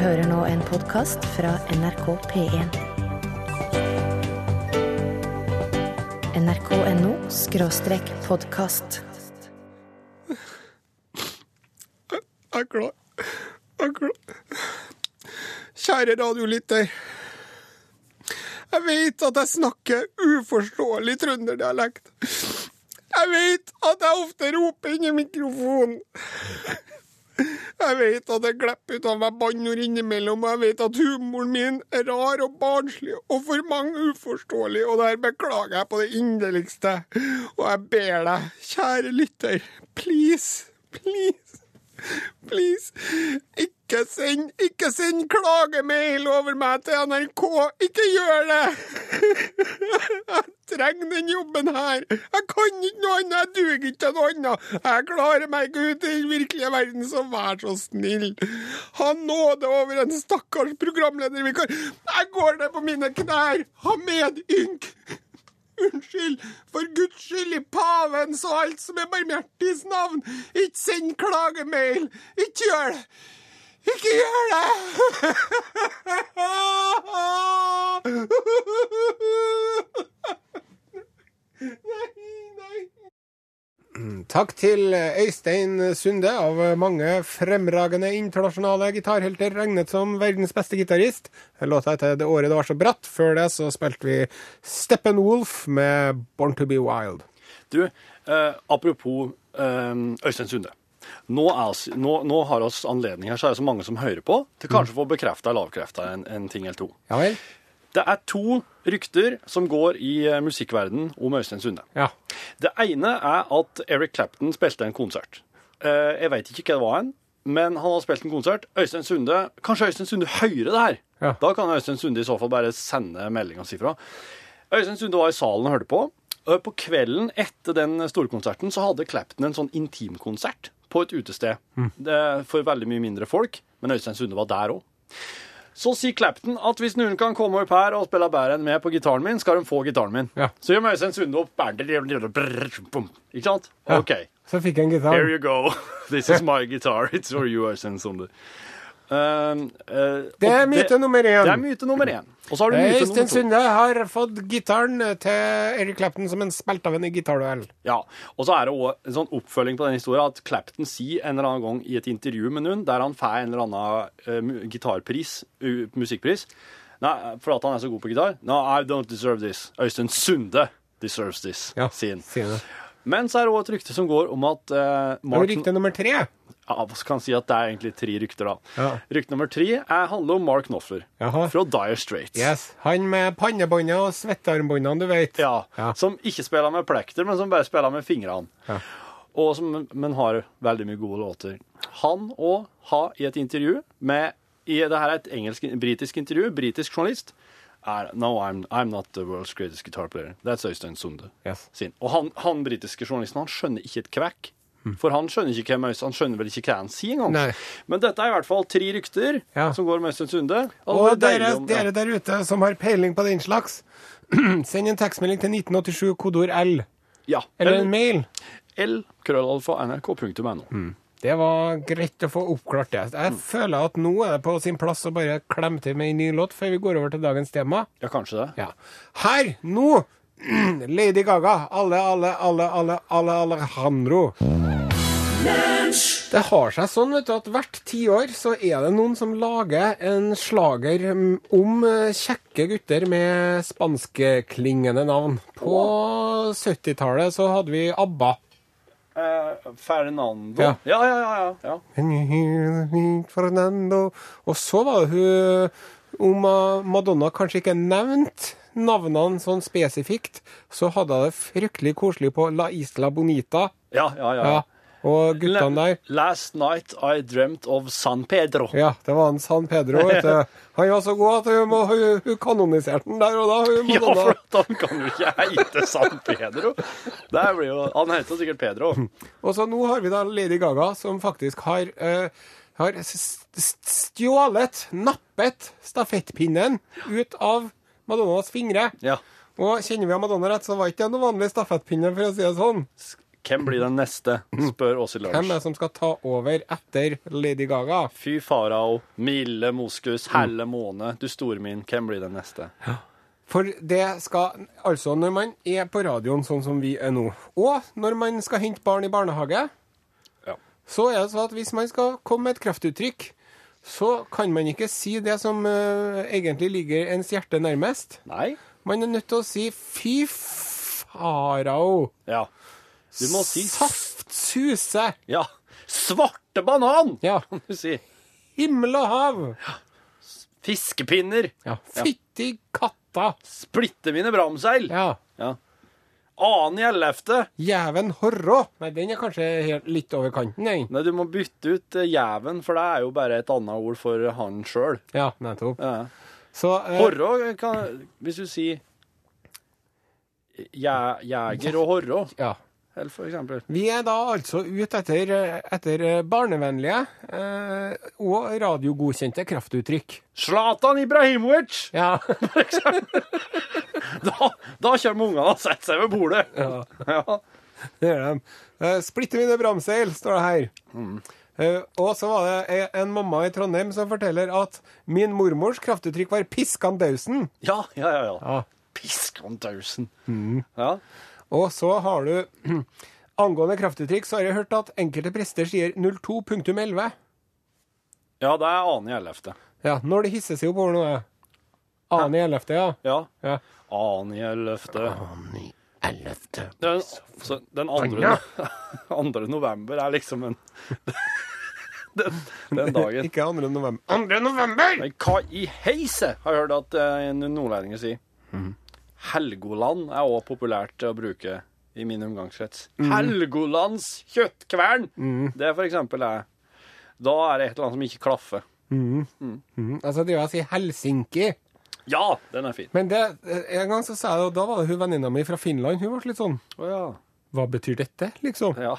hører nå en podkast fra NRK P1. nrk.no skråstrek podkast. Jeg er klar. Jeg er klar. Kjære radiolytter. Jeg vet at jeg snakker uforståelig trønderdialekt. Jeg vet at jeg ofte roper inn i mikrofonen. Jeg vet at det glipper ut av meg banneord innimellom, og jeg vet at humoren min er rar og barnslig og for mange uforståelig, og der beklager jeg på det inderligste. Og jeg ber deg, kjære lytter, please, please, please, ikke send, ikke send klagemail over meg til NRK. Ikke gjør det! Jeg trenger den jobben her. Jeg kan ikke noe annet, jeg duger ikke til noe annet. Jeg klarer meg ikke ut i den virkelige verden, så vær så snill. Ha nåde over en stakkars programledervikar. Jeg går ned på mine knær. Ha medynk. Unnskyld, for Guds skyld, i pavens og alt som er barmhjertigs navn. Ikke send klagemail. Ikke gjør det. Ikke gjør det! Nei, nei. Takk til Øystein Sunde, av mange fremragende internasjonale gitarhelter regnet som verdens beste gitarist. Låta etter 'Det året det var så bratt'. Før det så spilte vi Steppenwolf med 'Born to be Wild'. Du, eh, apropos eh, Øystein Sunde. Nå, oss- nå, nå har oss anledning her, så er det så mange som hører på, til kanskje å få bekrefta eller avkrefta en, en ting eller to. Ja vel? Det er to rykter som går i musikkverdenen om Øystein Sunde. Ja. Det ene er at Eric Clapton spilte en konsert. Eh, jeg veit ikke hva det var en, men han har spilt en konsert. Øystein Sunde Kanskje Øystein Sunde hører det her? Ja. Da kan Øystein Sunde i så fall bare sende meldinga si fra. Øystein Sunde var i salen og hørte på. På kvelden etter den storkonserten så hadde Clapton en sånn intimkonsert på et utested. Det er for veldig mye mindre folk, men Øystein Sunde var der òg. Så sier Clapton at hvis noen kan komme opp her og spille bedre enn meg på gitaren min, skal de få gitaren min. Ja. Så gjør Øystein Sunde opp Ikke sant? Ja. OK. Så fikk jeg en gitar. Here you go. This is my guitar. It's for you, Øystein Sunde. Uh, Det er myte nummer én. Det er myte nummer én. Og så har du myte Øystein nummer to. Sunde har fått gitaren til Eric Clapton som en spilte av en gitarduell. Ja, og så er det også en sånn oppfølging på den historien at Clapton sier en eller annen gang i et intervju med noen, der han får en eller annen uh, gitarpris, musikkpris, Nei, for at han er så god på gitar. No, I don't deserve this. Øystein Sunde deserves this, Ja, sier han. Men så er det også et rykte som går om at eh, Martin rykte nummer tre. Ja, oss kan si at det er egentlig tre rykter, da. Ja. Rykte nummer tre er, handler om Mark Knopfler Jaha. fra Dire Straits. Yes. Han med pannebåndet og svettearmbåndene, du vet. Ja, Ja. Som ikke spiller med plekter, men som bare spiller med fingrene. Ja. Og som, men har veldig mye gode låter. Han òg har i et intervju med i, Det her er et engelsk, britisk intervju. Britisk journalist. Er, no, I'm, I'm not the world's greatest guitar player. That's Øystein Sunde. Yes. Og han, han britiske journalisten han skjønner ikke et kvekk. For han skjønner ikke hvem Øystein, han skjønner vel ikke hva han sier engang. Nei. Men dette er i hvert fall tre rykter Ja. som går om Øystein Sunde. Og er dere, om- ja. dere der ute som har peiling på den slags, send en tekstmelding til 1987, kodeord L. Ja. Eller en mail. L, krøllalfa, nrk.no. Det var greit å få oppklart det. Mm. Jeg føler at nå er det på sin plass å bare klemme til med en ny låt før vi går over til dagens tema. Ja, kanskje det. Ja. Her, nå, Lady Gaga. Alle, alle, alle, alle, alle Alejandro. Det har seg sånn vet du, at hvert tiår så er det noen som lager en slager om eh, kjekke gutter med spanskklingende navn. På 70-tallet så hadde vi ABBA. Eh, Fernando. Ja. Ja, ja, ja. ja. Can you hear the beat, Fernando? Og så var det hun Om Madonna kanskje ikke nevnte navnene sånn spesifikt, så hadde jeg det fryktelig koselig på La Isla Bonita. ja, ja, ja. Ja. Og guttene der. Last night I dreamt of San Pedro. Ja, det var en San Pedro. vet du. Han var så god at hun, må- hun, hun kanoniserte den der og da. Hun Ja, for at han kan jo ikke heite San Pedro. Det blir jo, han heter sikkert Pedro. Og så nå har vi da Lady Gaga, som faktisk har, eh, har stjålet, nappet stafettpinnen ut av Madonnas fingre. Ja. Og kjenner vi av Madonna rett, så var ikke det noe vanlig stafettpinne, for å si det sånn. Hvem blir den neste? spør Åse Hvem er det som skal ta over etter Lady Gaga? Fy farao, milde moskus, helle måne, du store min, hvem blir den neste? For det skal Altså, når man er på radioen sånn som vi er nå, og når man skal hente barn i barnehage, Ja. så er det sånn at hvis man skal komme med et kraftuttrykk, så kan man ikke si det som uh, egentlig ligger ens hjerte nærmest. Nei? Man er nødt til å si 'fy farao'. Ja. Du må si Saft suse. Ja. Svarte banan, Ja. kan du si. Himmel og hav. Ja. Fiskepinner. Ja. Fytti katta. Splitte mine bramseil. Ja. Ja. Annen i ellevte. Jæven horrå. Nei, den er kanskje helt litt over kanten, jeg. Nei, du må bytte ut eh, jæven, for det er jo bare et annet ord for han sjøl. Ja, nettopp. Ja. Så eh, Horrå kan Hvis du sier jæ, jeger og horrå, Ja. For. Vi er da altså ute etter, etter barnevennlige eh, og radiogodkjente kraftuttrykk. Zlatan Ibrahimovic! Ja. Da, da kommer ungene og setter seg ved bordet. ja. Ja. Det gjør de. Eh, 'Splitter mine bramseil, står det her. Eh, og så var det en mamma i Trondheim som forteller at min mormors kraftuttrykk var 'piskandausen'. Ja, ja, ja. ja. Ja. Piskandausen. Ja. Og så har du Angående kraftuttrykk så har jeg hørt at enkelte prester sier 02.11. ja, det er annen i ellevte. Ja, når det hisser seg opp over noe. Annen i ellevte, ja. Ja. ja. Annen i ellevte. Annen i ellevte. Den, så den andre, andre november er liksom en den, den dagen. Ikke 2. november. 2. november! Men hva i heise, har jeg hørt at eh, en nordlending sier? Helgoland er òg populært å bruke i min omgangskrets. Helgolands kjøttkvern! Det for eksempel er Da er det et eller annet som ikke klaffer. Mm. Altså, det å si Helsinki Ja, den er fin. Men det, en gang så sa jeg, og da var det hun venninna mi fra Finland. Hun ble litt sånn oh, ja. Hva betyr dette, liksom? Ja.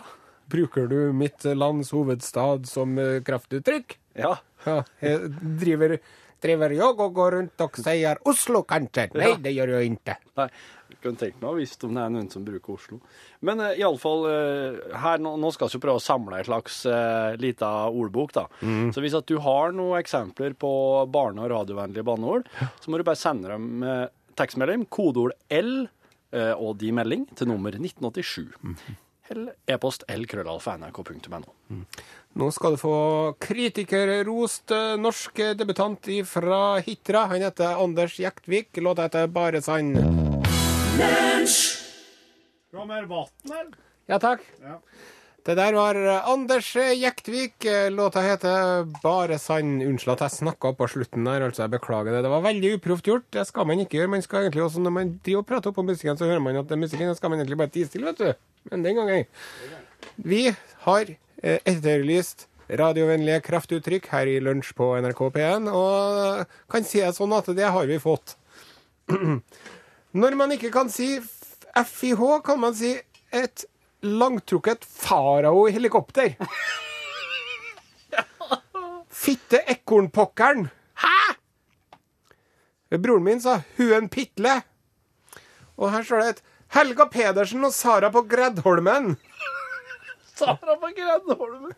Bruker du mitt lands hovedstad som eh, kraftuttrykk? ja. Ja, jeg driver Driver jeg og går rundt og sier Oslo, kanskje? Nei, Ja. det gjør jeg ikke. Nei, jeg kunne tenkt meg å visst om det er noen som bruker Oslo. Men uh, iallfall uh, her, nå, nå skal vi prøve å samle en slags uh, lita ordbok, da. Så hvis at du har noen eksempler på barne- og radiovennlige banneord, så må du bare sende dem uh, tekstmelding, kodeord L uh, og de melding til nummer 1987. Eller e-post lkrøllalfa.nrk.no. Nå skal du få kritikerrost eh, norsk debutant fra Hitra. Han heter Anders Jektvik. Låta heter Bare sann. Skal ha mer vann, eller? Ja, takk. Ja. Det der var Anders Jektvik. Låta heter Bare sann. Unnskyld at jeg snakka på slutten der, altså. Jeg beklager det. Det var veldig uproft gjort. Det skal man ikke gjøre. Man skal egentlig også, Når man driver og prater oppå musikken, så hører man at det er musikken den skal man egentlig bare tie stille, vet du. Men den gangen Vi har etterlyst radiovennlige kraftuttrykk her i Lunsj på NRK P1, og kan si det sånn at det har vi fått. Når man ikke kan si FIH, kan man si et langtrukket farao-helikopter. Fitte ekornpokkeren. Hæ?! Broren min sa huen Pitle. Og her står det et Helga Pedersen og Sara på Gredholmen. Sara på Grenholmen.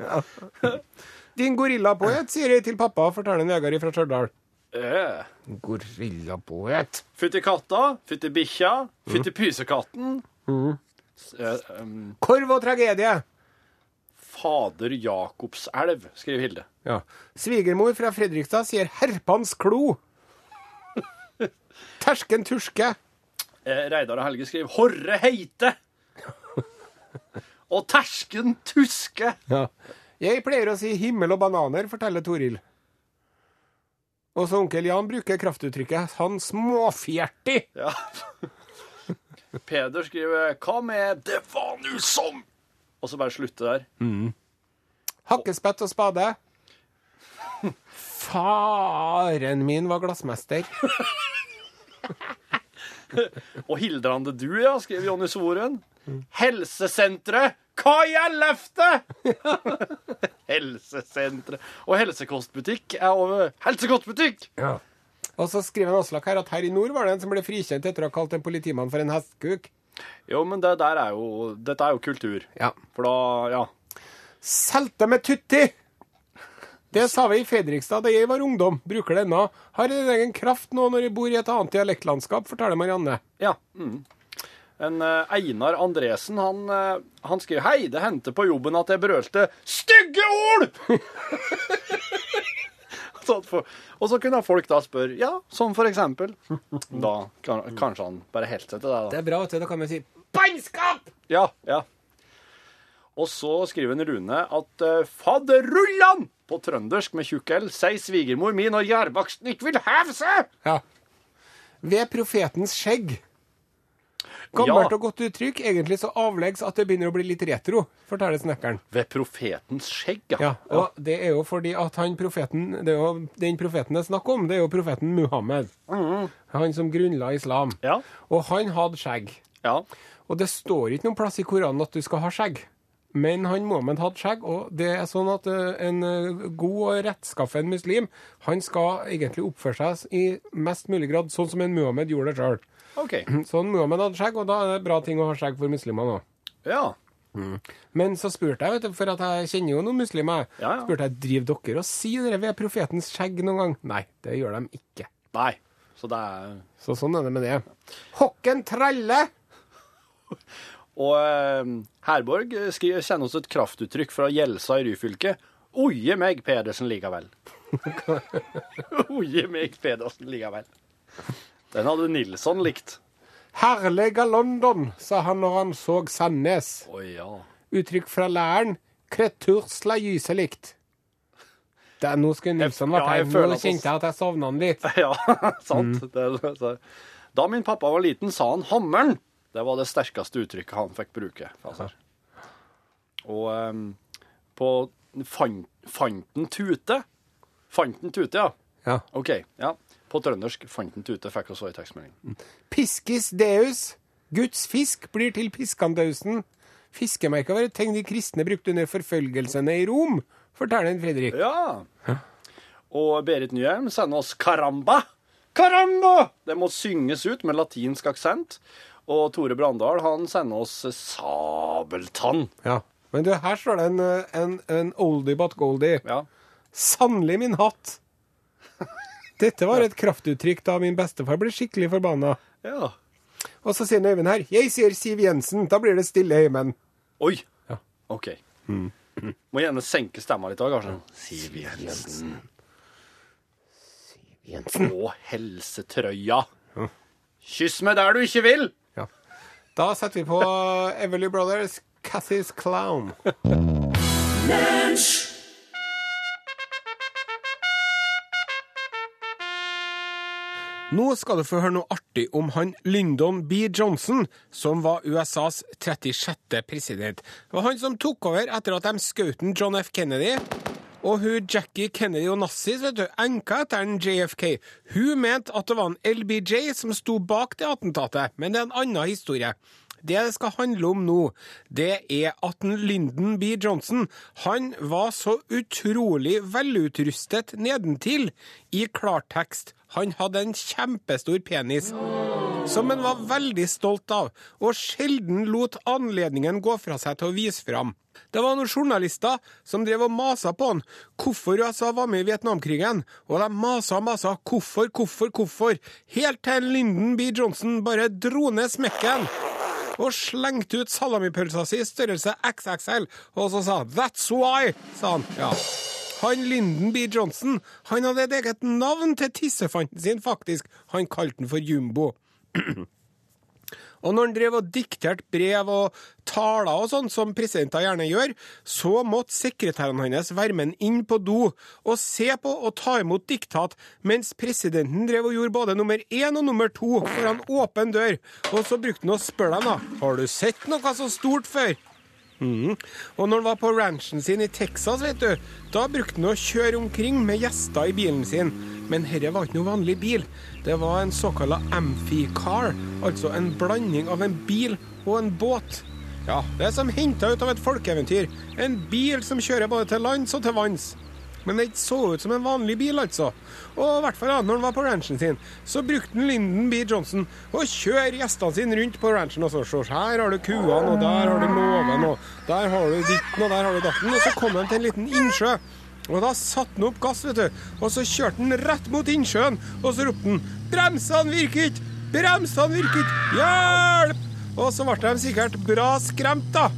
Din gorillapoet, sier jeg til pappa, forteller en Vegard fra Stjørdal. Eh. Gorillapoet. Fytti katta, fytti bikkja, fytti pysekatten. Mm. eh, um, Korv og tragedie. Fader Jakobselv, skriver Hilde. Ja. Svigermor fra Fredrikstad sier herpans klo. Tersken turske. Eh, Reidar og Helge skriver Horre heite. og tersken tuske. Ja. Jeg pleier å si himmel og bananer, forteller Toril. Og så onkel Jan bruker kraftuttrykket 'han småfjertig'. Ja. Peder skriver Hva med 'det var nu som'? Og så bare slutte der. Hakkespett og spade. Faren min var glassmester. Og Hildrande du, ja, skriver Jonny Svoren. Helsesenteret! Hva i ellevte?! Helsesenteret. Og helsekostbutikk er over Helsekostbutikk! Ja. Og så skriver han Aslak her at her i nord var det en som ble frikjent etter å ha kalt en politimann for en hestkuk. Jo, men det der er jo Dette er jo kultur. Ja. For da, ja. Selte med tutti! Det sa vi i Fredrikstad da jeg var ungdom. Bruker det ennå. Har en egen kraft nå når jeg bor i et annet dialektlandskap, forteller Marianne. Ja. Mm. En uh, Einar Andresen, han, uh, han skriver Hei, det hendte på jobben at jeg brølte stygge ord! For, og så kunne folk da spørre Ja, som for eksempel. Da kan, kanskje han bare helt seg til det. da. Det er bra, vet du. Da kan vi si bannskap! Ja, ja. Og så skriver Rune at uh, fadderullan på trøndersk med tjukk L sier svigermor mi når gjærbaksten ikke vil heve seg. Ja. Ved profetens skjegg. Gammelt Ja. og godt uttrykk, egentlig så avleggs at det begynner å bli litt retro, forteller snekkeren. Ved profetens skjegg, Ja, og det er jo fordi at han profeten, det er jo den profeten det er snakk om, det er jo profeten Muhammed. Han som grunnla islam. Ja. Og han hadde skjegg. ja. Og det står ikke noen plass i Koranen at du skal ha skjegg. Men han Mohammed hadde skjegg, og det er sånn at eh, en eh, god og rettskaffen muslim, han skal egentlig oppføre seg i mest mulig grad sånn som en Muhammed gjorde det sjøl. OK. Sånn Muhammed hadde skjegg, og da er det bra ting å ha skjegg for muslimer nå. Ja. Men så spurte jeg, vet du, for at jeg kjenner jo noen muslimer, Ja, ja. spurte jeg driver dere og sier dere ved profetens skjegg noen gang? Nei, det gjør de ikke. Nei. Så det er Så sånn er det med det. Hokken tralle! Og eh, Herborg skriver, kjenner oss et kraftuttrykk fra Gjelsa i Ryfylke. Oje meg, Pedersen likevel. Oje meg, Pedersen likevel. Den hadde Nilsson likt. Herlige London, sa han når han så Sandnes. Oh, ja. Uttrykk fra læren. Kretursla gyselikt. Det er, nå skulle Nilsson vært her. Ja, Nå kjente jeg at jeg sovna han litt. Ja, sant. Det, så. Da min pappa var liten, sa han 'hammeren'. Det var det sterkeste uttrykket han fikk bruke. Altså. Og um, på fan, Fanten tute Fanten tute, ja. Ja. OK. ja. På trøndersk 'fanten tute' fikk vi også i tekstmelding. Piskis deus. Guds fisk blir til piskandausen. Fiskemerka var et tegn de kristne brukte under forfølgelsene i Rom, forteller en Fredrik. Ja. Og Berit Nyheim sender oss 'caramba'. Caramba! Det må synges ut med latinsk aksent. Og Tore Brandal han sender oss 'sabeltann'. Ja. Men du, her står det en, en, en oldie but goldie. Ja. Sannelig min hatt. Dette var et kraftuttrykk da min bestefar ble skikkelig forbanna. ja. Og så sier Øyvind her 'Jeg sier Siv Jensen', da blir det stille i heimen. Oi. Ja. OK. Må gjerne senke stemma litt òg, kanskje. Siv Jensen. Siv Jensen. Og helsetrøya. Kyss meg der du ikke vil! Da setter vi på Everly Brothers, Cathys Clown. Nå skal du få høre noe artig om han Lyndon B. Johnson, som var USAs 36. president. Det var han som tok over etter at de skjøt John F. Kennedy. Og hun Jackie Kennedy Onassis, vet du, enka etter en JFK, hun mente at det var en LBJ som sto bak det attentatet, men det er en annen historie. Det det skal handle om nå, det er at Lyndon B. Johnson han var så utrolig velutrustet nedentil i klartekst. Han hadde en kjempestor penis som han var veldig stolt av, og sjelden lot anledningen gå fra seg til å vise fram. Det var noen journalister som drev og masa på han hvorfor USA var med i Vietnamkrigen, og de masa og masa hvorfor, hvorfor, hvorfor, helt til Lyndon B. Johnson bare dro ned smekken og slengte ut salamipølsa si i størrelse XXL, og så sa 'That's why', sa han. Ja. Han Lyndon B. Johnson han hadde et eget navn til tissefanten sin, faktisk. Han kalte den for Jumbo. Og når han drev og dikterte brev og taler og sånn, som presidenter gjerne gjør, så måtte sekretæren hans være med inn på do og se på og ta imot diktat, mens presidenten drev og gjorde både nummer én og nummer to foran åpen dør. Og så brukte han å spørre dem, da. Har du sett noe så stort før? Mhm. Og når han var på ranchen sin i Texas, vet du, da brukte han å kjøre omkring med gjester i bilen sin. Men dette var ikke noe vanlig bil. Det var en såkalla amphicar, altså en blanding av en bil og en båt. Ja, det er som henta ut av et folkeeventyr. En bil som kjører både til lands og til vanns. Men det så ut som en vanlig bil, altså. Og i hvert fall da, når han var på ranchen sin, så brukte han Lyndon B. Johnson å kjøre gjestene sine rundt på ranchen og så se. Her har du kuene, og der har du låven, og der har du ditten, og der har du datten. Og så kom han til en liten innsjø. Og da satte han opp gass, vet du. Og så kjørte han rett mot innsjøen, og så ropte han 'Bremsene virker ikke! Bremsene virker ikke! Hjelp!' Og så ble de sikkert bra skremt, da.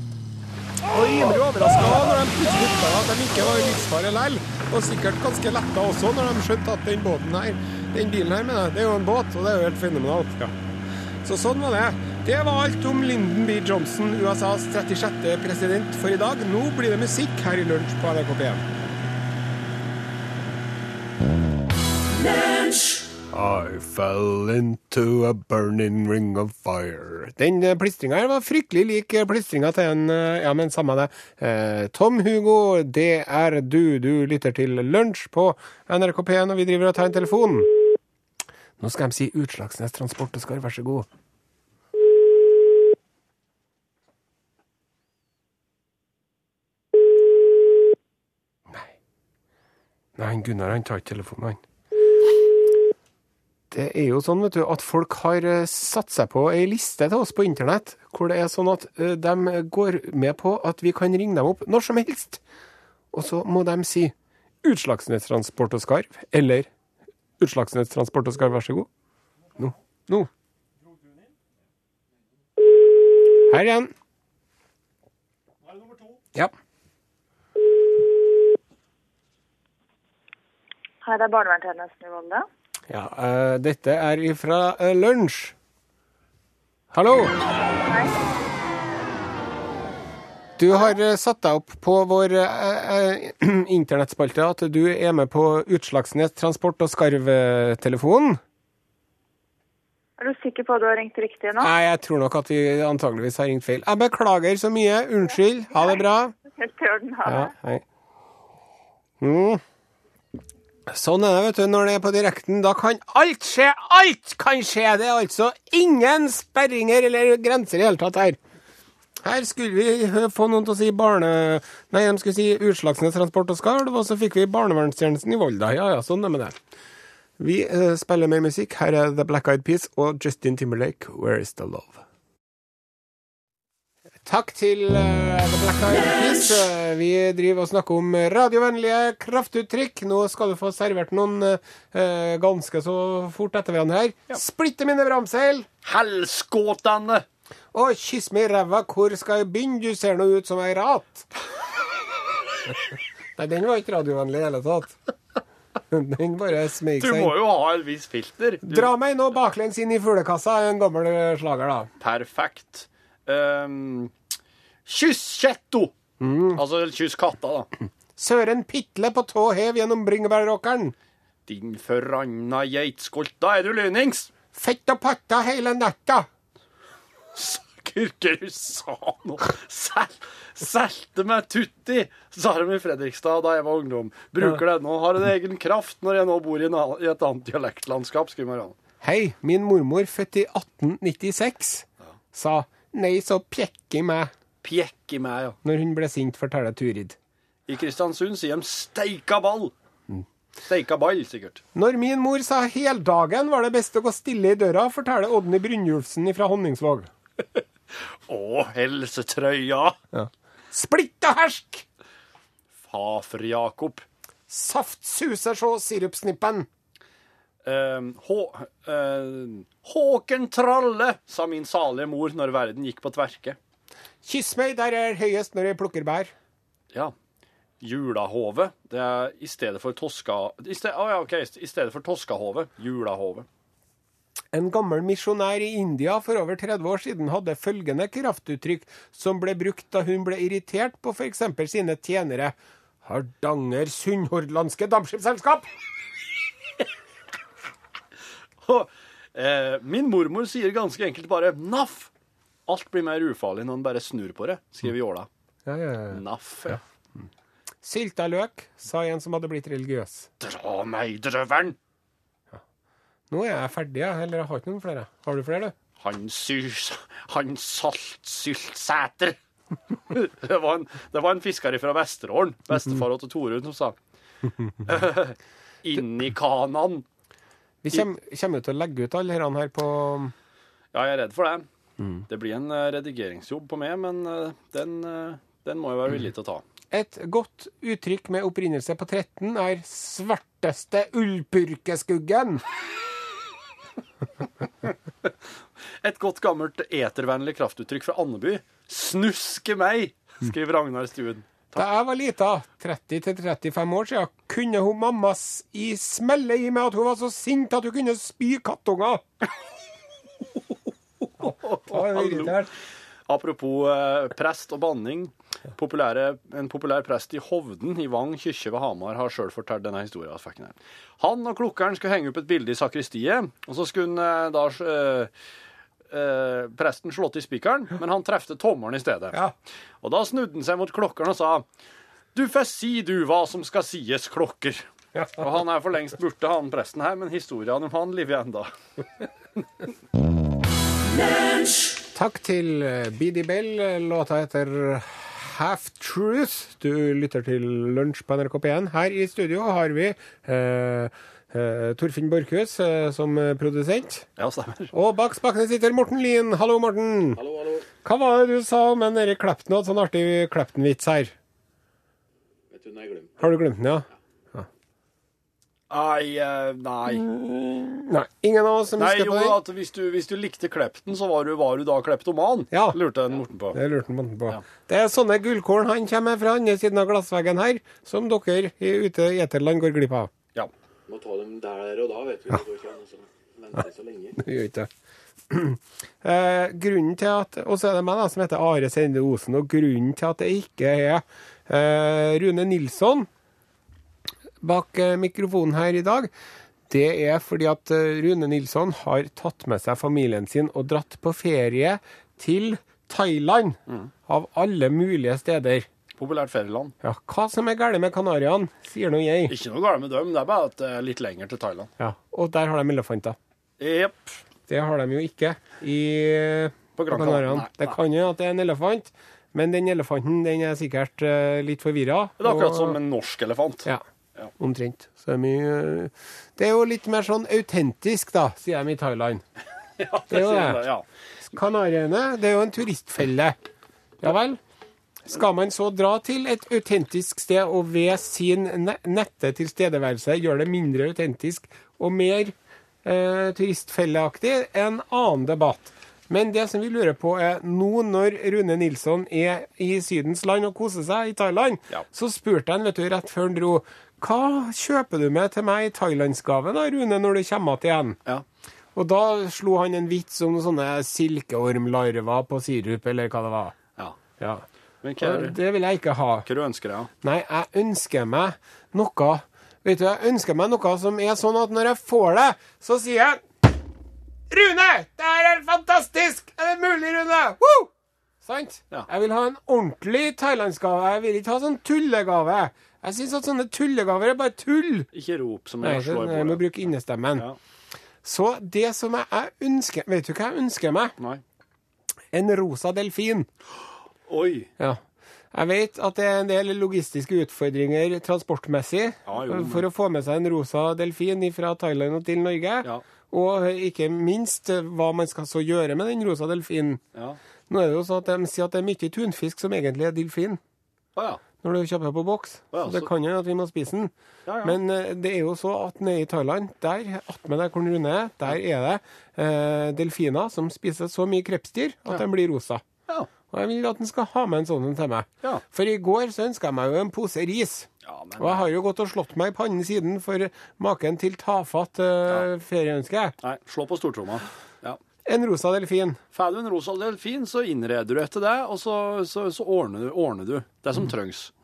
Og rimelig overraska når de plutselig oppdaga at de ikke var i livsfare likevel. Og sikkert ganske letta også når de skjønte at den båten her, den bilen her, mener jeg, det er jo en båt, og det er jo helt fenomenalt. Ja. Så sånn var det. Det var alt om Lyndon B. Johnson, USAs 36. president for i dag. Nå blir det musikk her i Lunsj på NRK P1. I fell into a burning ring of fire. Den plistringa her var fryktelig lik plistringa til en eh, Ja, men samme det. Eh, Tom Hugo, det er du. Du lytter til Lunsj på NRK P1, og vi driver og tar en telefon. Nå skal de si Utslagsnes Transport og Skar, vær så god. Nei. Nei, Gunnar han tar ikke telefonen, han. Det er jo sånn vet du, at folk har eh, satt seg på ei liste til oss på internett, hvor det er sånn at eh, de går med på at vi kan ringe dem opp når som helst. Og så må de si Utslagsnes Transport og Skarv, eller Utslagsnes Transport og Skarv, vær så god. Nå. Nå. Her igjen. Ja. Her er barnevernstjenesten i Volda. Ja uh, dette er ifra uh, lunsj. Hallo. Du har eh, satt deg opp på vår eh, internettspalte at du er med på Utslagsnes Transport og Skarv-telefonen. Er du sikker på at du har ringt riktig nå? Nei, jeg tror nok at vi antageligvis har ringt feil. Jeg beklager så mye. Unnskyld. Ha det bra. Helt i orden. Ha det. Ja, hei. Mm. Sånn er det, vet du. Når det er på direkten, da kan alt skje. Alt kan skje! Det er altså ingen sperringer eller grenser i hele tatt her. Her skulle vi få noen til å si barne... Nei, de skulle si Utslagsnes Transport og Skalv, og så fikk vi barnevernstjenesten i Volda. Ja ja, sånn er det med det. Vi eh, spiller mer musikk. Her er The Black Eyed Peas og Justin Timberlake, Where Is The Love. Takk til eh, Black Eyed Peas. Eh, vi driver og snakker om radiovennlige kraftuttrykk. Nå skal du få servert noen eh, ganske så fort etter hverandre her. Splitte mine bramseil! Helskåtane! Og kyss meg i ræva, hvor skal jeg begynne? Du ser nå ut som ei rat. Nei, den var ikke radiovennlig i det hele tatt. Den bare smeik Du må jo ha et visst filter. Du, Dra meg nå baklengs inn i fuglekassa, en gammel eh, slager, da. Perfekt. Um, Kysskjetto! kjetto! Altså kyss katta, da. Søren Pitle på tå hev gjennom bringebæråkeren. Din forranna geitskolt. Da er du lynings! Fett og patta hele natta. Du sa noe. Sel, selte meg tutti, sa de i Fredrikstad da jeg var ungdom. Bruker det nå. Har en egen kraft når jeg nå bor i, i et annet dialektlandskap. skriver Marianne. Hei, min mormor, født i 1896, sa nei, så pjekk i meg Pjekk i meg, ja. når hun ble sint, forteller Turid. I Kristiansund sier de 'steika ball'. Steika ball, sikkert. Når min mor sa heldagen, var det best å gå stille i døra, forteller Odny Brynjulfsen fra Honningsvåg. Å, helsetrøya! Splitt og hersk! Fafer-Jakob. Saft suser så sirupsnippen. Eh, Hå, eh, Håken Tralle, sa min salige mor når verden gikk på tverke. Kyss meg der jeg er høyest når jeg plukker bær. Ja. Julahove. Det er i stedet for toska... I stedet, oh ja, ok. I stedet for toskahove. Julahove. En gammel misjonær i India for over 30 år siden hadde følgende kraftuttrykk som ble brukt da hun ble irritert på f.eks. sine tjenere. Hardanger Sunnhordlandske Dampskipsselskap! Og, eh, min mormor sier ganske enkelt bare 'naff'. Alt blir mer ufarlig når en bare snur på det, skriver Jåla. Ja, ja, ja. Naff. Ja. Sylta løk, sa en som hadde blitt religiøs. Dra meg i drøveren! Nå er jeg ferdig, jeg. Eller jeg har ikke noen flere. Har du flere, du? Han, sus, han saltsyltsæter. det, var en, det var en fisker fra Vesterålen, bestefar til Torunn, som sa Inni kanaen. Vi kommer, jo til å legge ut alle disse her på Ja, jeg er redd for det. Det blir en eh, redigeringsjobb på meg, men eh, den, eh, den må jeg være villig til å ta. Et godt uttrykk med opprinnelse på 13 er 'svarteste ullpurkeskuggen'. Et godt gammelt etervennlig kraftuttrykk fra Andeby. 'Snuske meg', skriver Ragnar Stuen. Da jeg var lita, 30-35 år siden, kunne hun mamma i smelle i meg at hun var så sint at hun kunne spy kattunger. Er irritert. Apropos eh, prest og banning. Populære, en populær prest i Hovden i Vang kirke ved Hamar har sjøl fortalt denne historien. Han og klokkeren skulle henge opp et bilde i sakristiet, og så skulle han eh, da eh, eh, presten slått i spikeren, men han trefte tommelen i stedet. Ja. Og da snudde han seg mot klokkeren og sa Du får si du hva som skal sies, klokker. Og han er for lengst borte, han presten her, men historien om han lever enda. Takk til Bidi BD Bell. Låta heter Half Truth. Du lytter til Lunsj på NRK P1. Her i studio har vi eh, eh, Torfinn Borchhus eh, som eh, produsent. Ja, stemmer. Og bak spakene sitter Morten Lien. Hallo, Morten. Hallo, hallo. Hva var det du sa om den derre Clapton? Hadde sånn artig Klepten-vits her. Vet du, nei, jeg glemte. Har du glemt den, ja? Nei, eh, nei. Nei. Ingen av oss som Nei, husker på jo, at hvis du, hvis du likte Klepten, så var du, var du da kleptoman? Ja. Lurte den Morten på. Det lurte Morten på. Ja. Det er sånne gullkorn han kommer fra andre siden av glassveggen her, som dere ute i Eterland går glipp av. Ja. Må ta dem der og da, vet du. Det går ikke an å vente så lenge. Det gjør ikke det. Eh, grunnen til at Og så er det meg da, som heter Are Sende Osen, og grunnen til at det ikke er eh, Rune Nilsson bak eh, mikrofonen her i dag, det er fordi at eh, Rune Nilsson har tatt med seg familien sin og dratt på ferie til Thailand, av alle mulige steder. Populært ferieland. Ja, Hva som er galt med Kanariøyene, sier nå jeg. Ikke noe galt med dem, det er bare at det er litt lenger til Thailand. Ja, Og der har de elefanter. Jepp. Det har de jo ikke i På Gran Kanariene. Canaria. Det kan jo at det er en elefant, men den elefanten den er sikkert uh, litt forvirra. Det er akkurat som en norsk elefant. Ja, Ja. omtrent. Så det er mye uh, Det er jo litt mer sånn autentisk, da, sier de i Thailand. Ja, Det er jo det. det. Ja. Kanariøyene, det er jo en turistfelle. Ja vel? Skal man så dra til et autentisk sted og ved sin ne nette tilstedeværelse gjøre det mindre autentisk og mer eh, turistfelleaktig, en annen debatt. Men det som vi lurer på er, nå når Rune Nilsson er i Sydens land og koser seg i Thailand, Ja. så spurte han vet du, rett før han dro hva kjøper du med til meg i thailandsgave da, Rune, når du kommer igjen? Ja. Og da slo han en vits om noen sånne silkeormlarver på sirup, eller hva det var. ja. Ja. Er det- vil jeg ikke ha. hva du ønsker deg? Ja? Nei, jeg ønsker meg noe Vet du, jeg ønsker meg noe som er sånn at når jeg får det, så sier jeg Rune! Det her er fantastisk! Er det mulig, Rune? Woo! Sant? Ja. Jeg vil ha en ordentlig thailandsgave. Jeg vil ikke ha sånn tullegave. Jeg syns at sånne tullegaver er bare tull. Ikke rop som Nei, jeg slår i jeg må bruke innestemmen. Ja. Så det som jeg, jeg ønsker Vet du hva jeg ønsker meg? Nei. En rosa delfin. Oi. Ja. Jeg vet at det er en del logistiske utfordringer transportmessig Ja, jo, men- for å få med seg en rosa delfin fra Thailand og til Norge. Ja. Og ikke minst eh, hva man skal så gjøre med den rosa delfinen. Ja. Nå er det jo sånn at de sier at det er mye tunfisk som egentlig er delfin, Å ja. når du kjøper på boks. Ja, så det så- kan jo at vi må spise den. Ja, ja. Men eh, det er jo så at nede i Thailand, der attmed der den Rune er, der er det eh, delfiner som spiser så mye krepsdyr at de blir rosa. Ja. Og jeg vil at den skal ha med en sånn en til meg. Ja. For i går så ønska jeg meg jo en pose ris. ja men, Og jeg har jo gått og slått meg i pannen siden for maken til tafatt uh, ferieønske. Nei, slå på stortromma. Ja. En rosa delfin. Får du en rosa delfin, så innreder du etter det, og så, så, så ordner, du, ordner du det Mm. som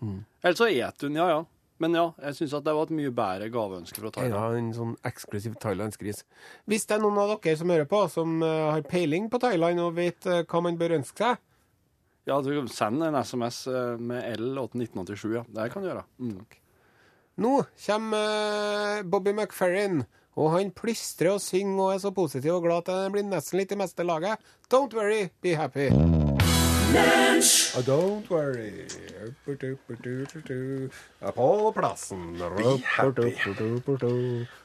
Mm. Eller så et du den, ja ja. Men ja, jeg syns det var et mye bedre gaveønske fra Thailand. Ja, en sånn eksklusiv thailandsk ris. Hvis det er noen av dere som hører på, som eh, har peiling på Thailand og vet eh, hva man bør ønske seg, Ja, du kan sende en SMS eh, med L81987, ja. Det kan du gjøre. Mm. Nå kommer eh, Bobby McFerrin, og han plystrer og synger og er så positiv og glad at han blir nesten litt i meste laget. Don't worry, be happy. Oh, don't worry. På plassen. happy.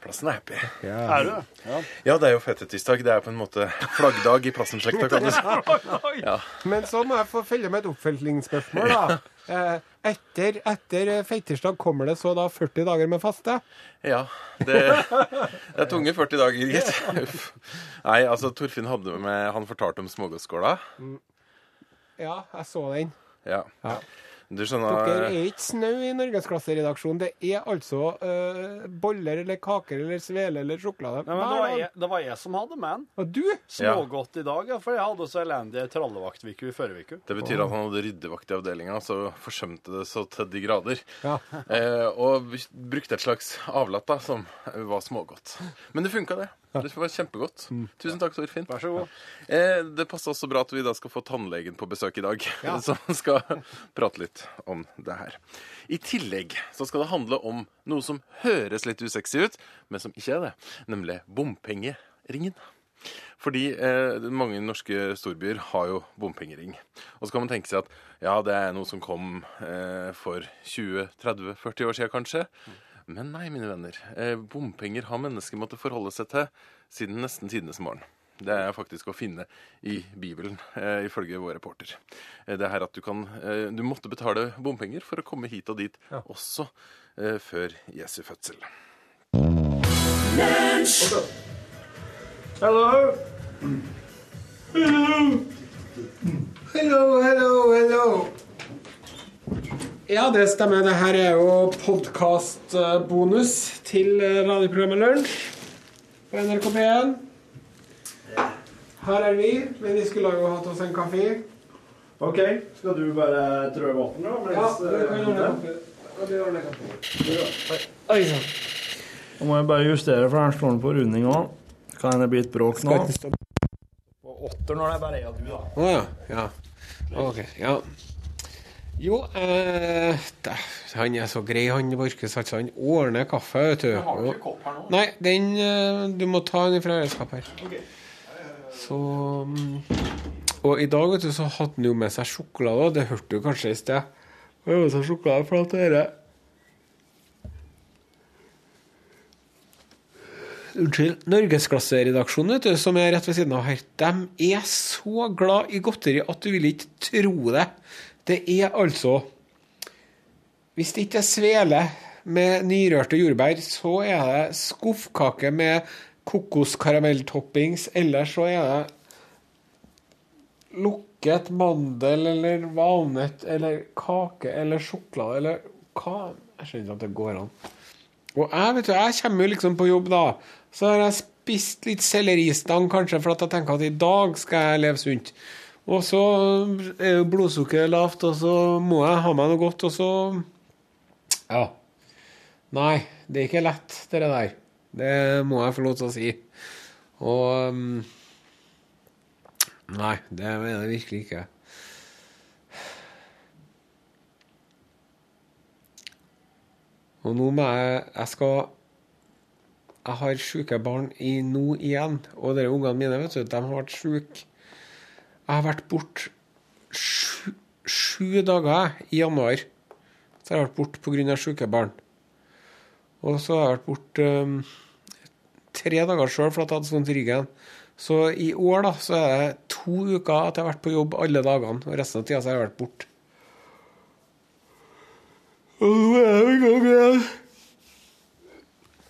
Plassen er happy. Ja. Er du? Ja. Ja, det er jo fettetisdag. Det er på en måte flaggdag i Plassen-slekta, kan du si. Ja. Men så må jeg få følge med et oppfølgingsspørsmål, da. Eh, Etter, etter feitirsdag kommer det så da 40 dager med faste? ja det, det er tunge 40 dager, gitt. Nei, altså, Torfinn hadde med Han fortalte om smågodtskåla. Ja, jeg så den. Ja. Ja. Du Dere er ikke snau i Norgesklasseredaksjonen. Det er altså uh, boller eller kaker eller svele eller sjokolade. Nei, men det, var jeg, det var jeg som hadde med den. Og du? Smågodt i dag, ja, for jeg hadde så elendig trallevaktvike i forrige uke. Det betyr at han hadde ryddevakt i avdelinga, så forsømte det så til de grader. Ja. Eh, og brukte et slags avlatt da, som var smågodt. Men det funka, det. Det var kjempegodt. Tusen takk, Torfinn. Vær så god. Eh, det passer også bra at vi da skal få tannlegen på besøk i dag, Ja. som skal prate litt om det her. I tillegg så skal det handle om noe som høres litt usexy ut, men som ikke er det, nemlig bompengeringen. Fordi eh, mange norske storbyer har jo bompengering. Og så kan man tenke seg at ja, det er noe som kom eh, for 20-30-40 år siden kanskje. Men nei, mine venner. Eh, bompenger har mennesker måttet forholde seg til siden nesten tidenes morgen. Det er faktisk å finne i Bibelen, eh, ifølge vår reporter. Eh, det er her at du kan eh, Du måtte betale bompenger for å komme hit og dit, også eh, før Jesu fødsel. Hello. Hello, hello, hello. Ja, det stemmer. Det her er jo podkastbonus til eh, radioprogrammet Lunsj på NRK P1. Her er vi, men vi skulle jo hatt oss en kaffe. OK, skal du bare trø vann, da? Ja, du kan ordne kaffe. Ja, kaffe. Oi sann. Nå må jeg bare justere, for her står den på runding òg. Kan hende det blir et bråk nå. På åtter når det bare er du, da. Å ja. ja. OK. Ja. Jo, eh, da, han er så grei, han Borchhus. Altså, han ordner kaffe, vet du. Har du Og- ikke kopp her nå? Nei, den eh, Du må ta den fra redskapet her. Så mm, Og i dag, vet du, så hadde han jo med seg sjokolade, det hørte du kanskje i sted. Han hadde med seg sjokolade for at dette Unnskyld. Norgesklasseredaksjonen, som er rett ved siden av her, de er så glad i godteri at du vil ikke tro det. Det er altså Hvis det ikke er svele med nyrørte jordbær, så er det skuffkake med kokoskaramelltoppings, eller så er det lukket mandel eller valnøtt eller kake eller sjokolade eller hva Jeg skjønner ikke at det går an. Og jeg vet du, jeg kommer jo liksom på jobb da, så har jeg spist litt selleristang kanskje, for at jeg tenker at i dag skal jeg leve sunt. Og så er jo blodsukkeret lavt, og så må jeg ha meg noe godt, og så Ja. Nei, det er ikke lett, det der. Det må jeg få lov til å si. Og um, Nei, det er det virkelig ikke. Og nå må jeg Jeg skal Jeg har sjuke barn i nå igjen. Og de ungene mine, vet du, de har vært sjuke. Jeg har vært borte sju, sju dager i januar. Så jeg har jeg vært borte pga. sjuke barn. Og så har jeg vært borte um, tre dager sjøl for at jeg hadde vondt i ryggen. Så i år da, så er det to uker at jeg har vært på jobb alle dagene. Og resten av tida så har jeg vært borte. Og nå er jeg i gang igjen.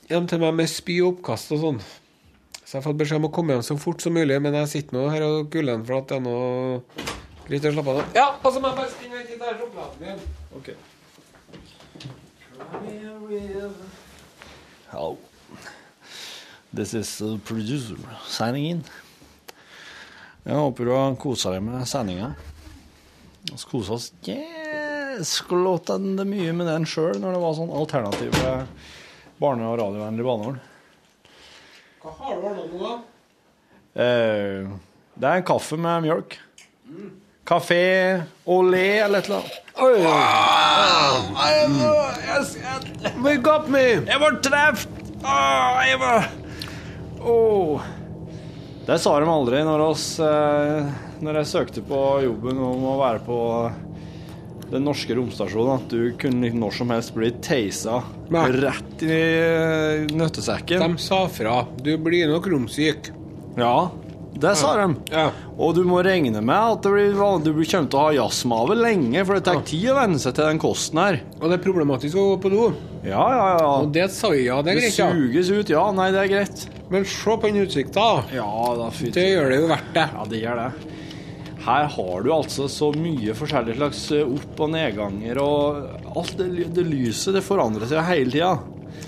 Hjem til meg med spy og oppkast og sånn. Så jeg har fått beskjed om å komme hjem så fort som mulig, men jeg sitter nå her og guller for at det er noe greit å slappe av. Ja, og så må jeg bare springe og hente den sjokoladen min. Ok. Hello. This is the producer signing in. Jeg håper du har kosa deg med sendinga. Vi kosa oss jæsklåtende mye med den sjøl, når det var sånn alternative barne- og radiovennlige baneord. Hva har du ordna nå, da? Eh, det er en kaffe med mjølk. Kafé olé eller et eller annet. Wake got me! Jeg var truffet! Ah, jeg var Åh. Det sa de aldri når, oss, eh, når jeg søkte på jobben om å være på den norske romstasjonen, at du kunne når som helst bli teisa Nei. rett i eh, nøttesekken. De sa fra. Du blir nok romsyk. Ja, det sa de. Ja. Og du må regne med at det blir, du kommer til å ha jazzmave lenge, for det tar tid å venne seg til den kosten her. Og det er problematisk å gå på do. Ja, ja, ja. Og det sa vi, ja. Det er Det greit, ja. suges ut, ja. Nei, det er greit. Men se på den utsikta. Ja da, Det gjør det jo verdt det. Ja, det gjør det. Her har du altså så mye forskjellige slags eh, opp- og nedganger, og alt det, det lyset det forandrer seg hele tida.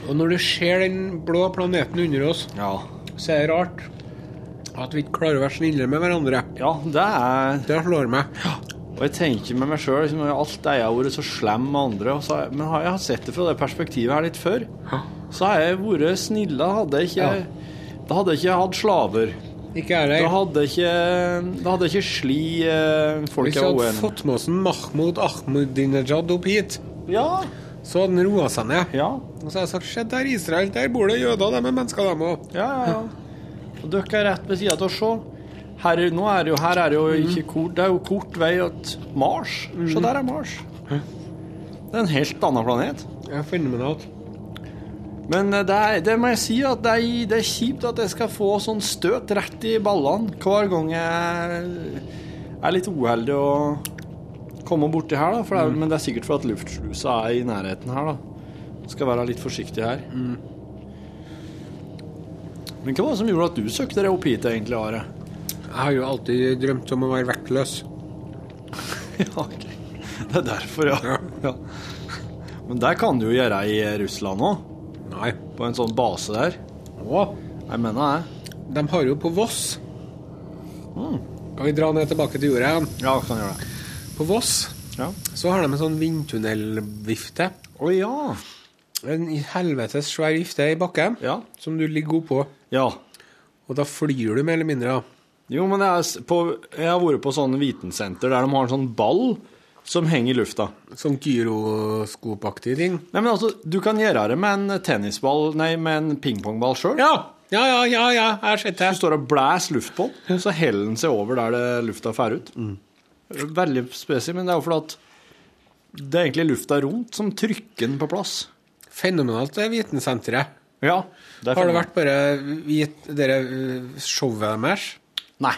Og når du ser den blå planeten under oss, Ja. så er det rart at vi ikke klarer å være snillere med hverandre. ja, det er Det slår meg. Og jeg tenker med meg sjøl liksom, alt det jeg har vært så slem med andre. Og så, har jeg- men har jeg sett det fra det perspektivet her litt før, så har jeg vært snill. Da hadde jeg ikke, Ja. da hadde jeg ikke hatt slaver. Ikke jeg Da hadde ikke, da hadde ikke sli eh, folk Hvis vi hadde fått med oss en Mahmoud Ahmadinejad opp hit, Ja. så hadde han roa seg ned. Ja. Og så har jeg sagt se der Israel, der bor det jøder, de er mennesker, dem òg. Ja, ja, ja. Og dere er rett ved sida av å se. Her, er- nå er det jo, her er det jo ikke kort, det er jo kort vei til Mars. Se, der er Mars. Det er en helt annen planet. Ja, fenomenalt. Men eh, det, er, det må jeg si at det er, det er kjipt at jeg skal få sånn støt rett i ballene hver gang jeg er litt uheldig og kommer borti her. da. Det er, Men det er sikkert for at luftslusa er i nærheten her. da. Skal være litt forsiktig her. Men hva var det som gjorde at du søkte deg opp hit, egentlig, Are? Jeg har jo alltid drømt om å være vektløs. Ja, ok. Det er derfor, ja. ja. Men det kan du jo gjøre i Russland òg. Nei. På en sånn base der. Å, Jeg mener det. de har jo på Voss Kan vi dra ned tilbake til jorda igjen? Ja, kan gjøre det. På Voss Ja. så har de en sånn vindtunnelvifte. Å ja. En helvetes svær vifte i bakken Ja. som du ligger oppå. Ja. Og da flyr du mer eller mindre. Jo, men jeg, på, jeg har vært på sånne vitensenter der de har en sånn ball som henger i lufta. Sånn gyroskopaktig ting. Nei, men altså, Du kan gjøre det med en tennisball, nei, med en pingpongball sjøl. Ja, ja, ja, ja, ja, jeg har sett det Du står og blæser luft på den, så heller den seg over der det lufta fer ut. Veldig spesielt, men det er jo fordi at det er egentlig lufta rundt som trykker den på plass. Fenomenalt, det vitensenteret. Ja. Det er Har det vært bare vit, dere uh, showet deres? Nei.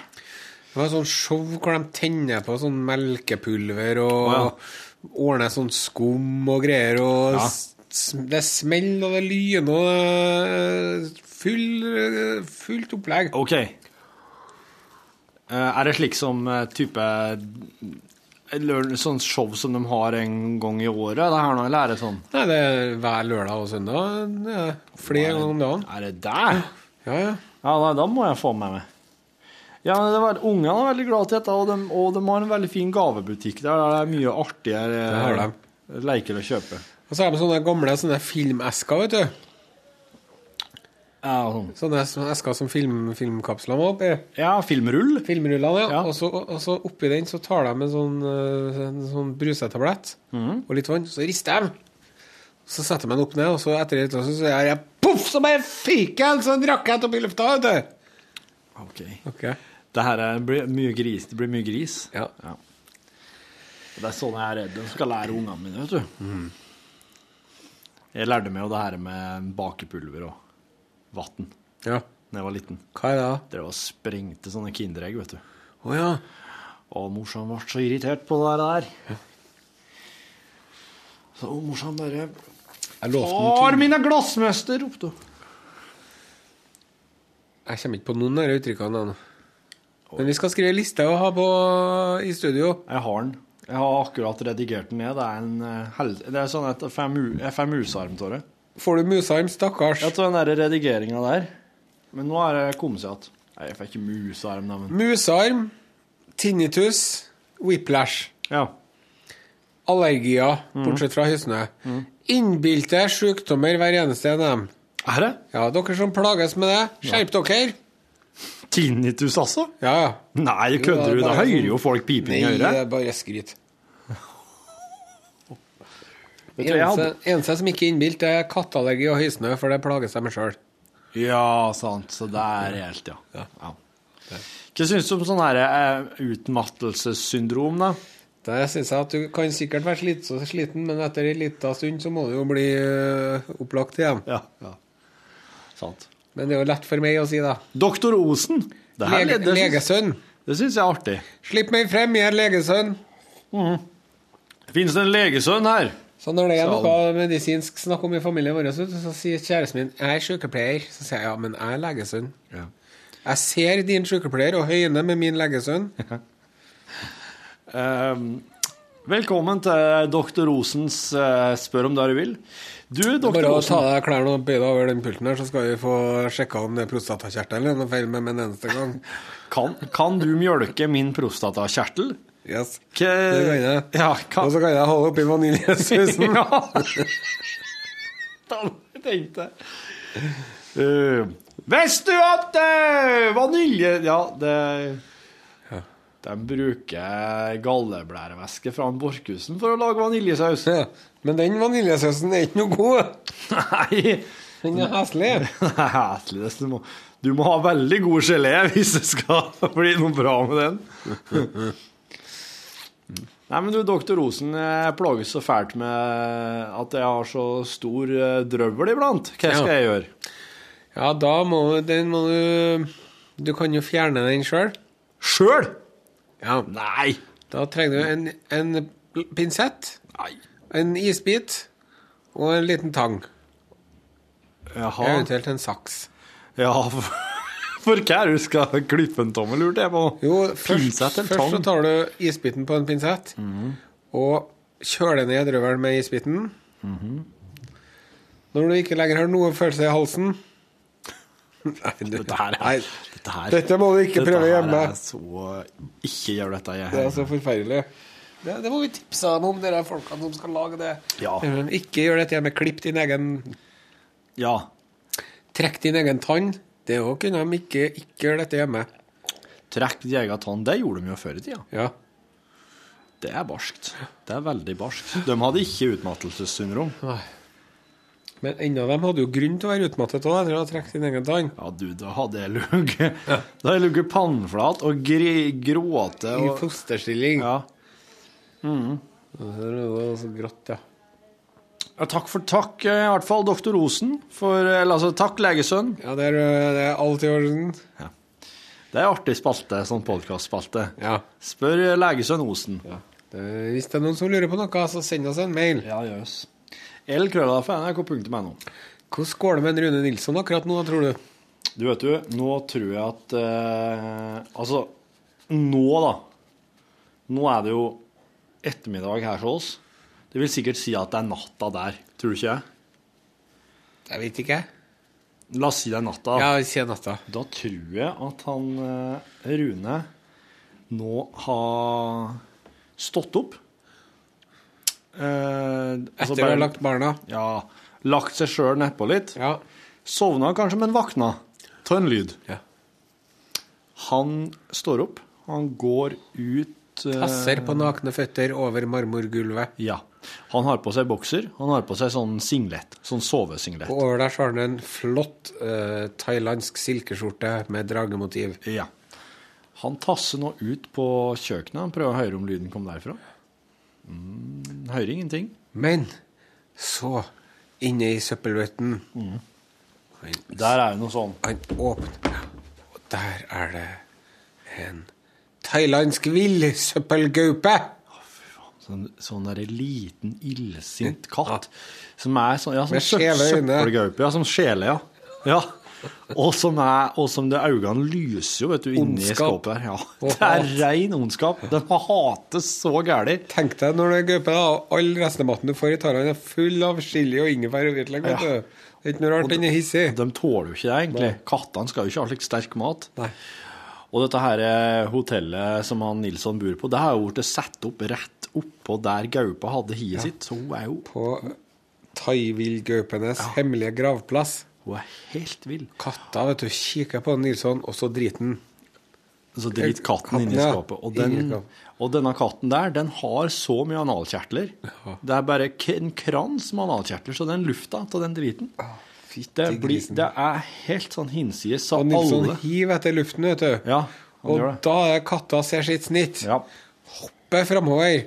Det var sånn show hvor de tenner på sånn melkepulver og ja. ordner sånn skum og greier, og Ja. det smeller og det lyner og full, fullt opplegg. OK. Eh, Er det slik som eh, type sånn show som de har en gang i året, det her nå, eller er det sånn? Nei, det er hver lørdag og søndag. Det er flere ganger om dagen. Er det der? Ja, ja. Ja, da, da må jeg få med meg. Ja, men det var, Ungene er veldig glad til dette, og de, og de har en veldig fin gavebutikk der. Det er mye artigere Det har de. leker å kjøpe. Og så er det sånne gamle sånne filmesker, vet du. Ja, sånn. Sånne esker som film, filmkapslene var oppi. ja filmrull. Filmrullene, ja. Ja. Og, så, og så oppi den så tar de en sånn, eh, en sånn brusetablett mm. og litt vann, så rister de. Så setter de den opp ned, og så etter litt så sier jeg poff, så bare fyker Så en sånn rakett opp i lufta, vet du. Ok. okay. Det her er, blir mye gris. Det blir mye gris. Ja. Det er sånn jeg er redd de skal lære ungene mine, vet du. Jeg lærte meg jo det her med bakepulver og vann ja. da jeg var liten. Hva er det da? Det var sprengte sånne Kinderegg, vet du. Å ja. Og morsan ble så irritert på det der. Så morsan bare Far min mine glassmester! ropte hun. Jeg kommer ikke på noen av de uttrykkene ennå. Men vi skal skrive liste og ha på i studio. Jeg har den. Jeg har akkurat redigert den ned. Det er en eh. Det er sånn et FMU-arm FMU av det. Får du musarm, stakkars. Jeg tar den der redigeringa der. Men nå er det kommet seg igjen. Nei, jeg får ikke musarm, da, men Musarm, tinnitus, whiplash. Ja. Allergier, Mm. bortsett fra hysnø. Innbilte sykdommer hver eneste en av dem. Er det? Ja, dere som plages med det, skjerp dere. Tinnitus, altså? Ja, ja. Nei, kødder du? Da hører sånn- jo folk piping i Nei, det er bare skryt. Jeg Eneste, eneste som ikke er innbilt, det er katteallergi og høysnø, for det plager seg meg sjøl. Ja, sant. Så det er reelt, ja. ja. Hva syns du om sånn her eh, utmattelsessyndrom, da? Det syns jeg at du kan sikkert være slits sliten, men etter en liten stund så må du jo bli øh, opplagt igjen. Ja. ja. Sant. Men det er jo lett for meg å si, da. Doktor Osen. Det, her, Lege, det, det, legesønn. det syns jeg er artig. Slipp meg frem, jeg er legesønn. Fins det en legesønn her? Så når det er noe medisinsk snakk om i familien vår, så, så sier kjæresten min jeg er sykepleier. Så sier jeg ja, men jeg er legesønn. Ja. Jeg ser din sykepleier og høyner med min legesønn. um, velkommen til doktor Osens uh, Spør om det du vil. Du, doktor Bare å ta deg klærne og bøye deg over den pulten her, så skal vi få sjekka om det er prostatakjertelen er noe feil med med en eneste gang. Kan, kan du mjølke min prostatakjertel? Yes. Hva- Det kan jeg. Ja, Og så kan jeg holde oppi vaniljesausen. ja. Tenkte jeg. Uh, Visste du at eh, vanilje Ja, det De bruker galleblærevæske fra en Borchhusen for å lage vaniljesaus. Ja. Men den vaniljesausen er ikke noe god. Nei, Den er heslig. Det må, du må ha veldig god gelé hvis det skal bli noe bra med den. Nei, men du, doktor Osen, jeg plages så fælt med at jeg har så stor eh, drøvel iblant. Hva skal Ja. jeg gjøre? Ja, da må, den må du Du kan jo fjerne den sjøl. Sjøl? Ja. Nei. Da trenger du en, en pinsett, Nei. en isbit og en liten tang. Jaha. Eventuelt en saks. Ja, for, hva er det du skal klippe en tommel, lurte jeg på? Jo, først, først så tar du isbiten på en pinsett og kjøler ned drøvelen med isbiten. Når du ikke lenger har noe følelse i halsen Nei, du, Dette her nei, Dette, her, dette må du ikke dette prøve hjemme. er så Ikke gjør dette, jeg. Det er så forferdelig. Det, det må vi tipse dem om, dere folkene som skal lage det. Ja. Ikke gjør dette hjemme. Klipp din egen Ja. Trekk din egen tann. Det òg kunne de ikke, ikke gjøre dette hjemme. Trekk tann. Det gjorde de jo før i tida. Ja. Det er barskt. Det er veldig barskt. De hadde ikke utmattelsessyndrom. Men enda de hadde jo grunn til å være utmattet òg etter å ha trukket sin egen tann. Ja, du, da hadde jeg ligget Da hadde jeg ligget pannflat og gråte I fosterstilling. ja. Det var så grått, ja. Ja. Takk for takk, eh, i hvert fall, doktor Osen. For, eller altså, takk, legesønn. Ja, det er, det er alt i orden. Det er artig spalte, sånn podkastspalte. Ja. Spør eh, legesønn Osen. Det, hvis det er noen som lurer på noe, så send oss en mail. Ja, jøss. L krølla for nrk.no. Hvordan går det med Rune Nilsson akkurat nå, tror du? Du vet du, nå tror jeg at eh, Altså, nå, da. Nå er det jo ettermiddag her hos oss. Det vil sikkert si at det er natta der, tror du ikke jeg? Vet ikke. La oss si det er natta. Ja, vi sier natta. Da tror jeg at han eh, Rune nå har stått opp. Eh, altså Etter å ha lagt barna. Ja, lagt seg sjøl nedpå litt. Ja. Sovna kanskje, men vakna av en lyd. Ja. Han står opp, han går ut eh, Passer på nakne føtter over marmorgulvet. Ja. Han har på seg bokser, han har på seg sånn singlet, sånn sovesinglet. Og over der så har han en flott uh, thailandsk silkeskjorte med dragemotiv. Ja. Han tasser nå ut på kjøkkenet, han prøver å høre om lyden kom derfra. Mm, hører ingenting. Men så, inne i søppelbøtten mm. Der er det noe sånn. han åpner, og der er det en thailandsk villsøppelgaupe. Sånn, sånn derre liten, illsint katt. Som er sånn, ja, som søppelgaupe. Ja, som sjele, ja. ja. Og som, er, og som det øynene lyser jo, vet du, inni skapet her. Ja. Det er ren ondskap. De hates så gæli. Tenk deg når du er gaupe, da, all restematen du får i tarmen, er full av chili og ingefær og hvitløk. Ja. Det er ikke noe rart den er hissig. De tåler jo ikke det, egentlig. Kattene skal jo ikke ha slik sterk mat. Nei. Og dette her eh, hotellet som han Nilsson bor på, det har jo blitt satt opp rett oppå der gaupa hadde hiet sitt. Så hun er jo På thaivillgaupenes hemmelige gravplass. hun er helt vill. Katta vet du, kikker på Nilsson, og så driter den. Så driter katten inni Katten, ja. skapet. Og, den, og denne katten der, den har så mye analkjertler. Det er bare en krans med analkjertler, så den lufta av den driten Det, blir, det er helt sånn hinsides, så Og Nilsson alle hiver etter luften, vet du. Ja, og da er katta ser sitt snitt. Ja. Hopper framover.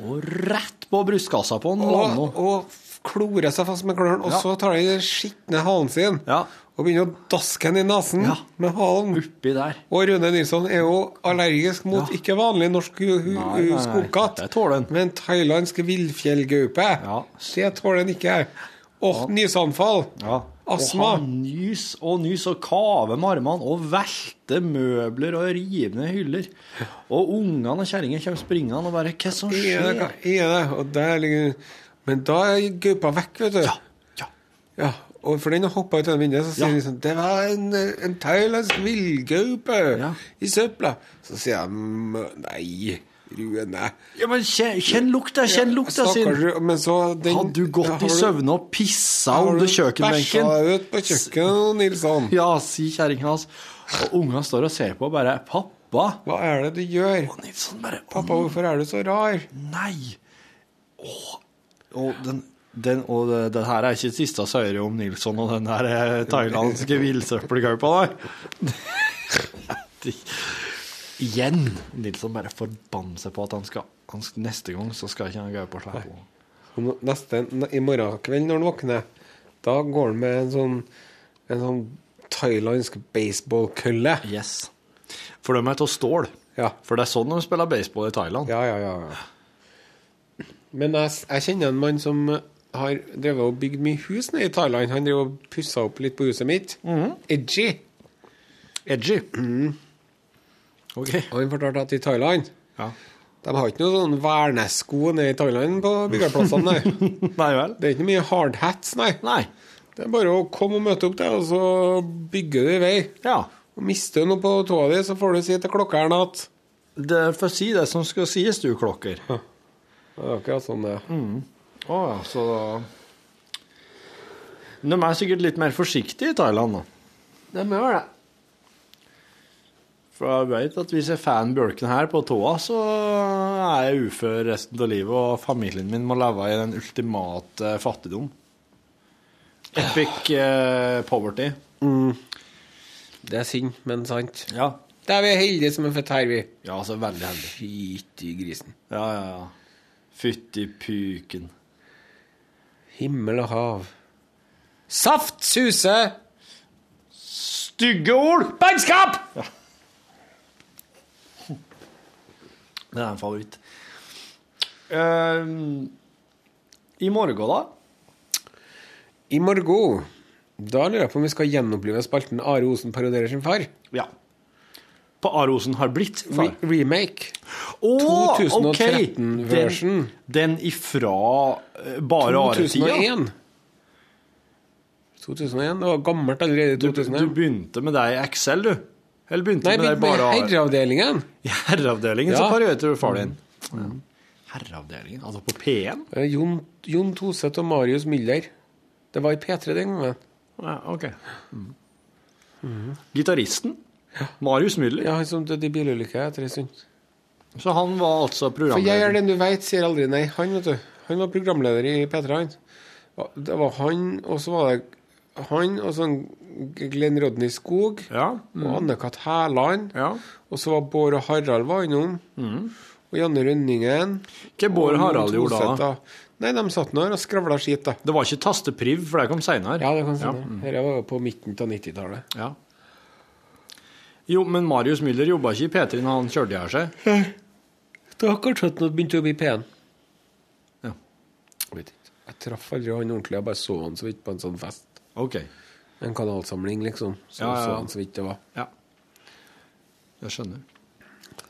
Og rett på brystkassa på en Og, Lano. og klorer seg fast med klørne. Og Ja. så tar de den skitne halen sin Ja. og begynner å daske den i nesen med halen. Oppi der. Og Rune Nilsson er jo allergisk mot ikke vanlig norsk skogkatt, men thailandsk villfjellgaupe. Ja. Det tåler han ikke. Og nysanfall. Ja. Astma. Og han nys og nys og kaver med armene og velter møbler og river ned hyller. Og ungene og kjerringa kommer springende og bare Hva som skjer? i det, og der ligger Men da er gaupa vekk, vet du. Ja. ja. Ja, og for den har hoppa ut av vinduet, så sier Ja. de sånn Det var en, en thailandsk villgaupe Ja. i søpla. Så sier «Mm, nei, Rune. Ja, men kjenn, kjenn lukta, kjenn lukta sin. Hadde du gått i søvne og pissa har du kjøkkenbenken? bæsja ut på kjøkkenet, Nilsson? Ja, sier kjerringa hans. Og unga står og ser på og bare 'Pappa?' Hva er det du gjør? Og Nilsson bare Pappa, hvorfor er du så rar? Nei! Åh. Og den, den, og det, det her er ikke siste vi hører om Nilsson og den der eh, thailandske villsøppelgaupa der. Igjen! Nilsson bare forbanner seg på at han skal, han Neste gang så skal ikke han gå slippe på. Og nå- Neste, I morgen kveld når han våkner, da går han med en sånn, en sånn thailandsk baseballkølle. Yes. For de er av stål. Ja. For det er sånn de spiller baseball i Thailand. Ja, ja, ja. ja. Men jeg, jeg kjenner en mann som har drevet og bygd mye hus nede i Thailand. Han drev og pussa opp litt på huset mitt. Edgy. Edgy. OK. Og han fortalte at i Thailand Ja. De har ikke noe sånn vernesko nede i Thailand på byggeplassene. nei. Nei vel? Det er ikke mye hard hats, nei. Nei. Det er bare å komme og møte opp der, og så bygger du i vei. Ja. Og mister du noe på tåa di, så får du si til klokkeren at Det får si det som skal sies, du, klokker. Ja. Det er akkurat sånn det er. ja, så da De er sikkert litt mer forsiktige i Thailand, da. De gjør det. For jeg veit at hvis jeg får en bjølken her på tåa, så er jeg ufør resten av livet, og familien min må leve i den ultimate fattigdom. Epic eh, poverty. Det er synd, men sant. Ja. Det er vi heldige som er født her, vi. Ja, altså veldig heldig. Fytti grisen. Ja, ja, ja. Fytti puken. Himmel og hav. Saft suse! Stygge ord! Bannskap! Det er en favoritt. Eh, I morgen, da? I morgen Da lurer jeg på om vi skal gjenopplive spalten Are Osen parodierer sin far. Ja. På Arosen har blitt far. Re remake. Åh, 2013-version. Den, den ifra eh, bare Are-tida? 2001. 2001. Det var gammelt allerede i Du, du begynte med det i Excel, du? Eller begynte Nei, med det bare Herreavdelingen. I herreavdelingen så Ja. parodierte du far din. Herreavdelingen? Altså på P1? Eh, Jon, Jon Toseth og Marius Müller. Det var i P3 den gangen. Ja, OK. Gitaristen? Marius Müller. Ja, han som døde i bilulykke etter ei stund. Så han var altså programleder? For jeg er den du veit, sier aldri nei. Han, vet du. Han var programleder i P3, han. Det var han, og så var det han og sånn Glenn Rodney Skog Ja. og Anne-Kat. Hærland. ja. Og så var Bård og Harald var innom. Og Janne Rønningen. Hva Bård og Harald gjorde da? da? Nei, de satt nå og skravla skit, da. Det var ikke tastepriv, for det kom seinere. Ja, det kan Ja. Mm. Dette var jo på midten av 90-tallet. Ja. Jo, men Marius Müller jobba ikke i P3 når han kjørte i her seg. Har kanskje at han begynte å bli pen. Ja. Jeg vet ikke. Jeg traff aldri han ordentlig, jeg bare så han så vidt på en sånn fest. OK. En kanalsamling, liksom. Så Ja, ja, ja. så han så vidt det var. Ja. Jeg skjønner.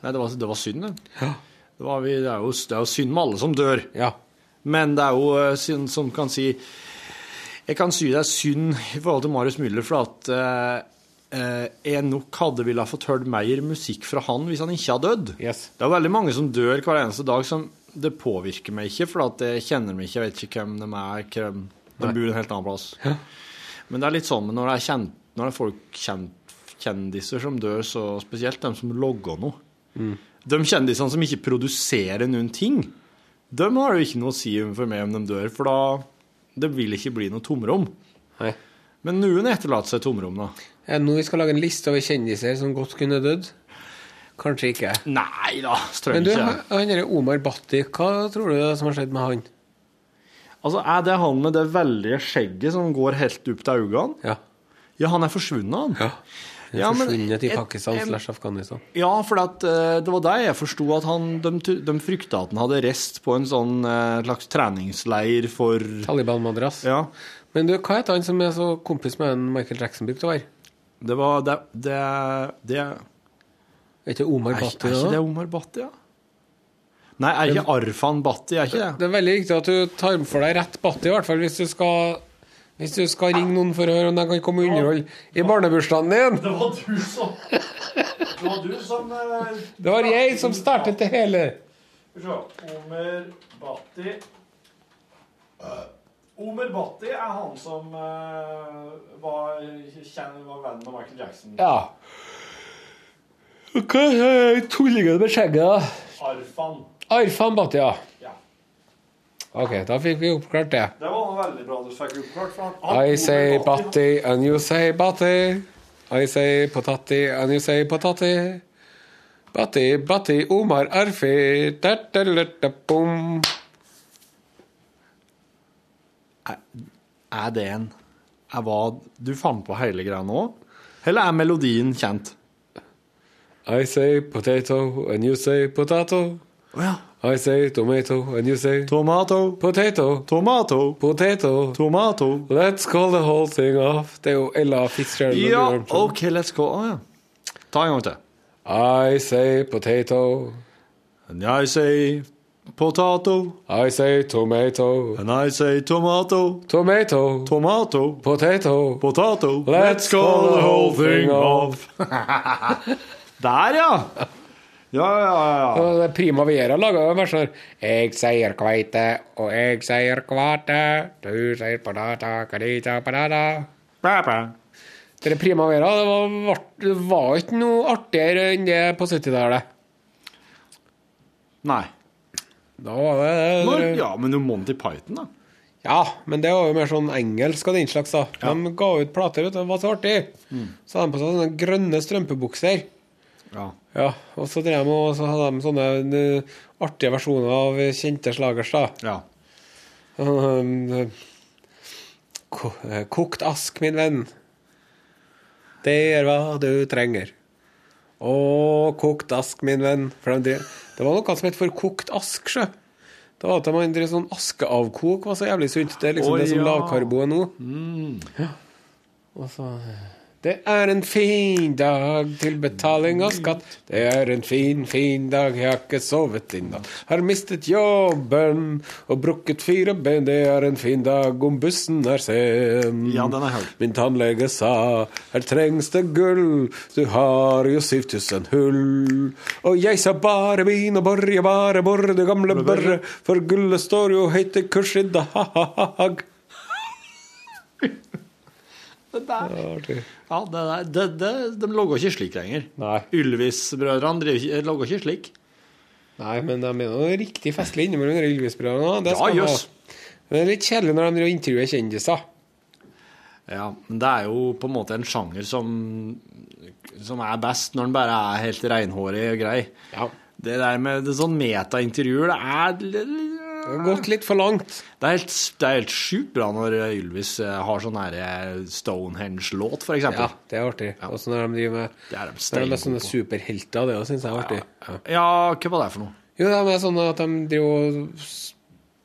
Nei, det var, det var synd, det. Ja. Det, var, det, er jo, det er jo synd med alle som dør. Ja. Men det er jo eh, synd som kan si Jeg kan si det er synd i forhold til Marius Müller, for at eh, eh, jeg nok hadde ville ha fått hørt mer musikk fra han hvis han ikke hadde dødd. Yes. Det er veldig mange som dør hver eneste dag som det påvirker meg ikke, for at jeg kjenner dem ikke, jeg vet ikke hvem de er, hvem, de bor en helt annen plass. Men det er litt sånn men når det er, kjent, når det er folk kjent, kjendiser som dør, så spesielt de som logger noe. De kjendisene som ikke produserer noen ting, de har jo ikke noe å si for meg om de dør, for da det vil ikke bli noe tomrom. Hei. Men noen etterlater seg tomrom, da. Er det nå vi skal lage en liste over kjendiser som godt kunne dødd? Kanskje ikke. Nei da, Men strøm du, ikke. han han derre Omar Bhatti, hva tror du det som har skjedd med han? Altså, Er det han med det veldige skjegget som går helt opp til øynene? Ja. Ja, han er forsvunnet, han. ja. Han er Ja, forsvunnet i et- Pakistan slash Afghanistan. Ja, for at, eh, det var der jeg forsto, at han, de, de frykta at han hadde reist på en sånn eh, slags treningsleir for Taliban-madrass. Ja. Men du, hva het han som er så kompis med en Michael Jackson brukte å være? Det var Det, det, det Er ikke Omar Bhatti er ikke det Omar Bhatti, ja? Nei, er ikke Arfan Bhatti? Er ikke det? Det er veldig viktig at du tar for deg rett Bhatti, i hvert fall hvis du skal hvis du skal ringe noen for å høre om de kan komme og underholde i barnebursdagen din. Det var du som Det var du som uh, Det var jeg som startet det hele. Skal vi se. Omer Bhatti Omer Bhatti er han som uh, var, kjenner, var venn med Michael Jackson. Ja. Hva er tullingen med skjegget, da? Arfan. Arfan Bhatia. ja. OK, da fikk vi oppklart det. Det var veldig bra du fikk oppklart. for han- I say batti and you say batti. I say potati and you say potati. Batti, batti, Omar Arfi. Da, da, da. Er det en er hva Du fant på hele greia nå? Eller er melodien kjent? I say potato and you say potato. Å ja. I say tomato and you say Tomato, potato. tomato, Potato. tomato. Let's call the whole thing off. Det er jo Ella Fitzgerald. og Ja, OK, let's go. Å ja. Ta en gang til. I say potato. And I say potato, I say tomato. and I say tomato, Tomato. tomato, Potato. potato. Let's call the whole thing off. Der, ja! Ja, ja, ja. ja. Det Prima Viera laga en vers der. Jeg sier kveite, og jeg sier kvate. Du sier patata, kadita, patata. Bæ, bæ. Det Prima Vera det var, det var ikke noe artigere enn det på 70-tallet. Nei. Da var det Når, ja, men jo Monty Python, da. Ja, men det var jo mer sånn engelsk og den slags, da. De ga ut plater, vet du. Det var så artig. Så hadde de på seg sånne grønne strømpebukser. Ja. Ja, og så, drev de, og så hadde de sånne eh, artige versjoner av kjente slagers, da. ja. Um, eh, Kokt ask, min venn. Det gjør hva du trenger. Å, kokt ask, min venn. De det var noe som het for kokt ask, sjø. Det var at man drev sånn askeavkok, var så jævlig sunt. Det er liksom oh, det som ja. lavkarbo er nå. Ja. Og så Det er en fin dag til betaling av skatt. Det er en fin, fin dag, jeg har ikke sovet i natt. Har mistet jobben og brukket fire ben. Det er en fin dag om bussen er sen. Ja, den er. Min tannlege sa her trengs det gull, du har jo 7000 hull. Og jeg sa bare vin og borre, bare borre, det gamle børre, for gullet står jo høyt i kurs i dag. Det der. Ja, det der, det, det, de logger ikke slik lenger. Nei. Ylvis-brødrene logger ikke- slik. Nei, men de er noe riktig festlig innimellom de Ylvis-brødrene. Det Ja, jøss. Det er litt kjedelig når de intervjuer kjendiser. Ja, men det er jo på en måte en sjanger som, som er best når den bare er helt reinhårig og grei. Ja. Det der med det sånn metaintervjuer, det er Det har gått litt for langt. Det er helt, det er helt sjukt bra når Ylvis eh, har sånn eh, Stonehenge-låt, for Ja, det er artig. Og så når de driver med, Det er de når de er sånne superhelter, det syns jeg er artig. Ja. Ja, hva var det for noe? Jo, det er sånn at de driver og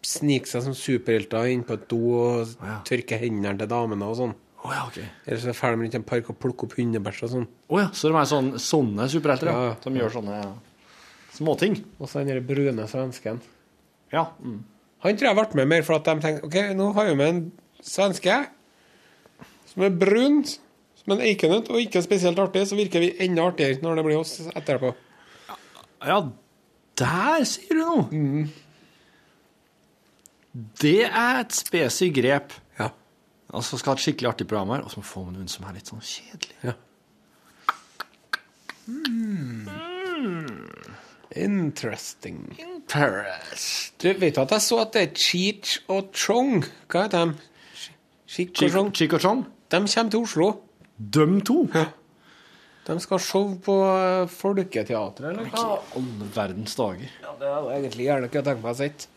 sniker seg som superhelter inn på et do og Ja. tørker hendene til damene og sånn. Oh, ja, okay. Eller så drar de rundt i en park og plukker opp hundebæsj og sånn. Oh, ja, så de er sånn, sånne superhelter, ja. Ja. Som gjør sånne småting. Og så den brune svensken. Ja. Mm. Han tror jeg ble med mer for at de tenkte OK, nå har vi med en svenske som er brun, som en eikenøtt, og ikke spesielt artig, så virker vi enda artigere når det blir oss etterpå. Ja, der sier du noe! Det er et spesielt grep. Ja. Altså skal ha et skikkelig artig program her, og så må vi få noen som er litt sånn kjedelig. ja. Interesting. Interest. Du, vet du at jeg så at det er Cheech og Chong? Hva er dem? Cheech og Chong? Chico Chong? De kommer til Oslo. Døm to? De skal show på eh, Folketeatret, eller hva? Alle verdens dager. Ja, det er egentlig gjerne ikke tenkt meg å sitte.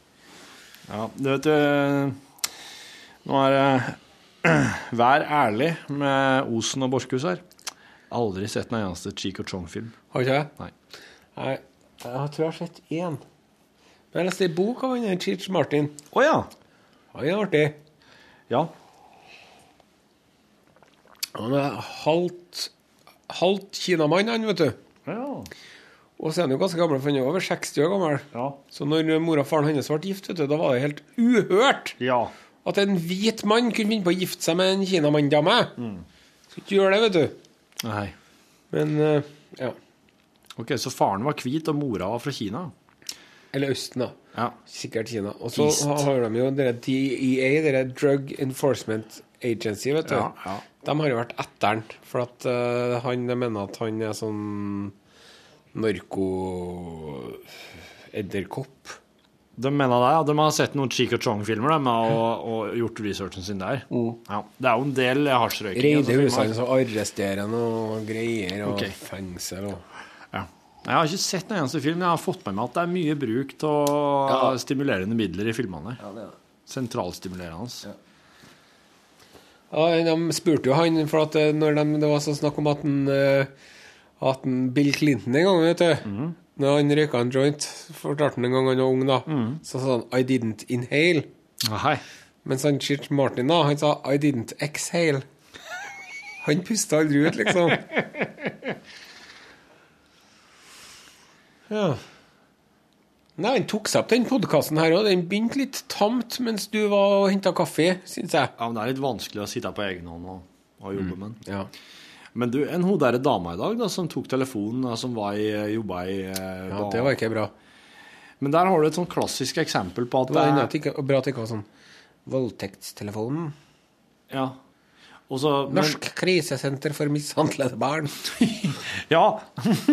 Ja, du vet du Nå er det Vær ærlig med Osen og Borchhus her. Aldri sett en eneste Cheek og Chong-film. Har ikke det? Nei. Nei, jeg tror jeg har sett én. Men jeg leste ei bok av han Cheech Martin. Å ja. Han er artig. Ja. Han er halvt, halvt kinamann, han, vet du. Ja. Og så er han jo ganske gammel, for han er over 60 år gammel. Ja. Så når mora og faren hans ble gift, vet du, da var det helt uhørt ja. at en hvit mann kunne finne på å gifte seg med en kinamann-dame. Skal ikke gjøre det, vet du. Nei. Men eh, ja. Ok, så faren var hvit, og mora var fra Kina? Eller Østen, da. Ja. Sikkert Kina. Og så har de jo dere DEA, dere Drug Enforcement Agency, vet du. Ja, ja. De har jo vært etter han, for at uh, han mener at han er sånn narko-edderkopp. De mener det, ja. De har sett noen Chico Chong-filmer og, og gjort researchen sin der. Ja. Det er jo en del hasjrøyking. i Reide husene filmer. så arresterer og greier, og okay. fengsel og. Jeg har ikke sett en eneste film, men jeg har fått med meg at det er mye bruk av Ja. stimulerende midler i filmene. Ja, det er det. Sentralstimulerende. Ja, de spurte jo han, for at eh, når de, det var sånn snakk om at, han, eh, at han Bill Clinton en gang, vet du Når han røyka en joint, fortalte han en gang han var ung, da, så sa han 'I didn't inhale'. Hei. Mens han Chich Martin da, han sa 'I didn't exhale'. Han pusta aldri ut, liksom. Ja. Nei, han tok seg opp den podkasten her òg. Den begynte litt tamt mens du var og henta kaffe, syns jeg. Ja, men det er litt vanskelig å sitte på egen hånd og, og jobbe med den. Ja. Men du, en hun derre dama i dag da, som tok telefonen, da, som var i, jobba i eh, ja, det var ikke bra. Men der har du et sånn klassisk eksempel på at Det var det bra at det ikke var sånn Voldtektstelefonen. Ja. Og så, men, Norsk krisesenter for mishandlede barn. Ja.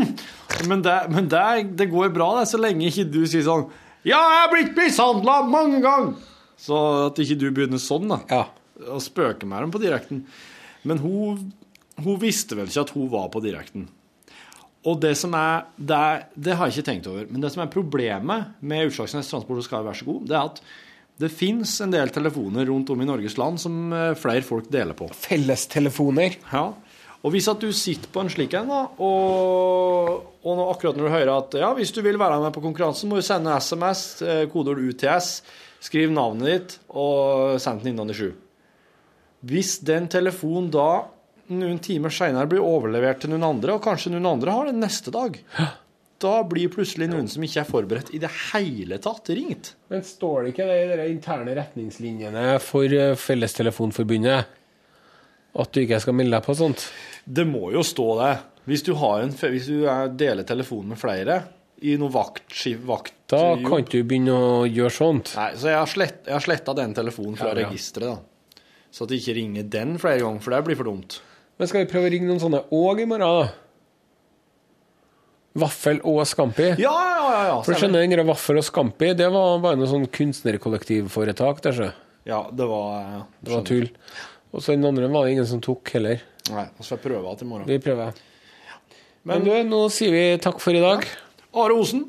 men det, men det, det går bra, det, så lenge ikke du sier sånn Ja, jeg har blitt mishandla mange ganger! Så at ikke du begynner sånn, da. Ja. Og spøker med dem på direkten. Men hun, hun visste vel ikke at hun var på direkten. Og det som er det, er det har jeg ikke tenkt over. Men det som er problemet med Utslagsnes Transport og skal være så god, det er at det fins en del telefoner rundt om i Norges land som eh, flere folk deler på. Fellestelefoner. Ja. Og hvis at du sitter på en slik en, da, og, og nå, akkurat når du hører at ja, hvis du vil være med på konkurransen, må du sende SMS, eh, kodeord UTS, skriv navnet ditt og send den innan i sju. Hvis den telefonen da noen timer seinere blir overlevert til noen andre, og kanskje noen andre har den neste dag, da blir plutselig noen som ikke er forberedt i det hele tatt, ringt. Men står det ikke det i de interne retningslinjene for eh, Fellestelefonforbundet at du ikke skal melde deg på sånt? Det må jo stå det. Hvis du, har en, hvis du er, deler telefonen med flere i noe vakt, vakt Da kan du begynne å gjøre sånt. Nei, så jeg har, slett, jeg har sletta den telefonen fra Ja, ja. registeret, da. Så at det ikke ringer den flere ganger, for det blir for dumt. Men skal vi prøve å ringe noen sånne òg i morgen, da? Vaffel og Scampi? Ja, ja, ja. ja. For du skjønner, den Vaffel og Scampi, det var bare noe sånn kunstnerkollektivforetak, der, så. Ja, det var ja, Det var tull. Og så den andre var det ingen som tok heller. Nei, så får jeg prøve til i morgen. Vi prøver. Men du, nå sier vi takk for i dag. Are Osen.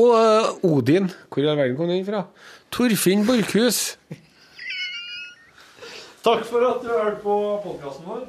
Og uh, Odin. Hvor i all verden kom den fra? Torfinn Borchhus. Takk for at du hørte på podkasten vår.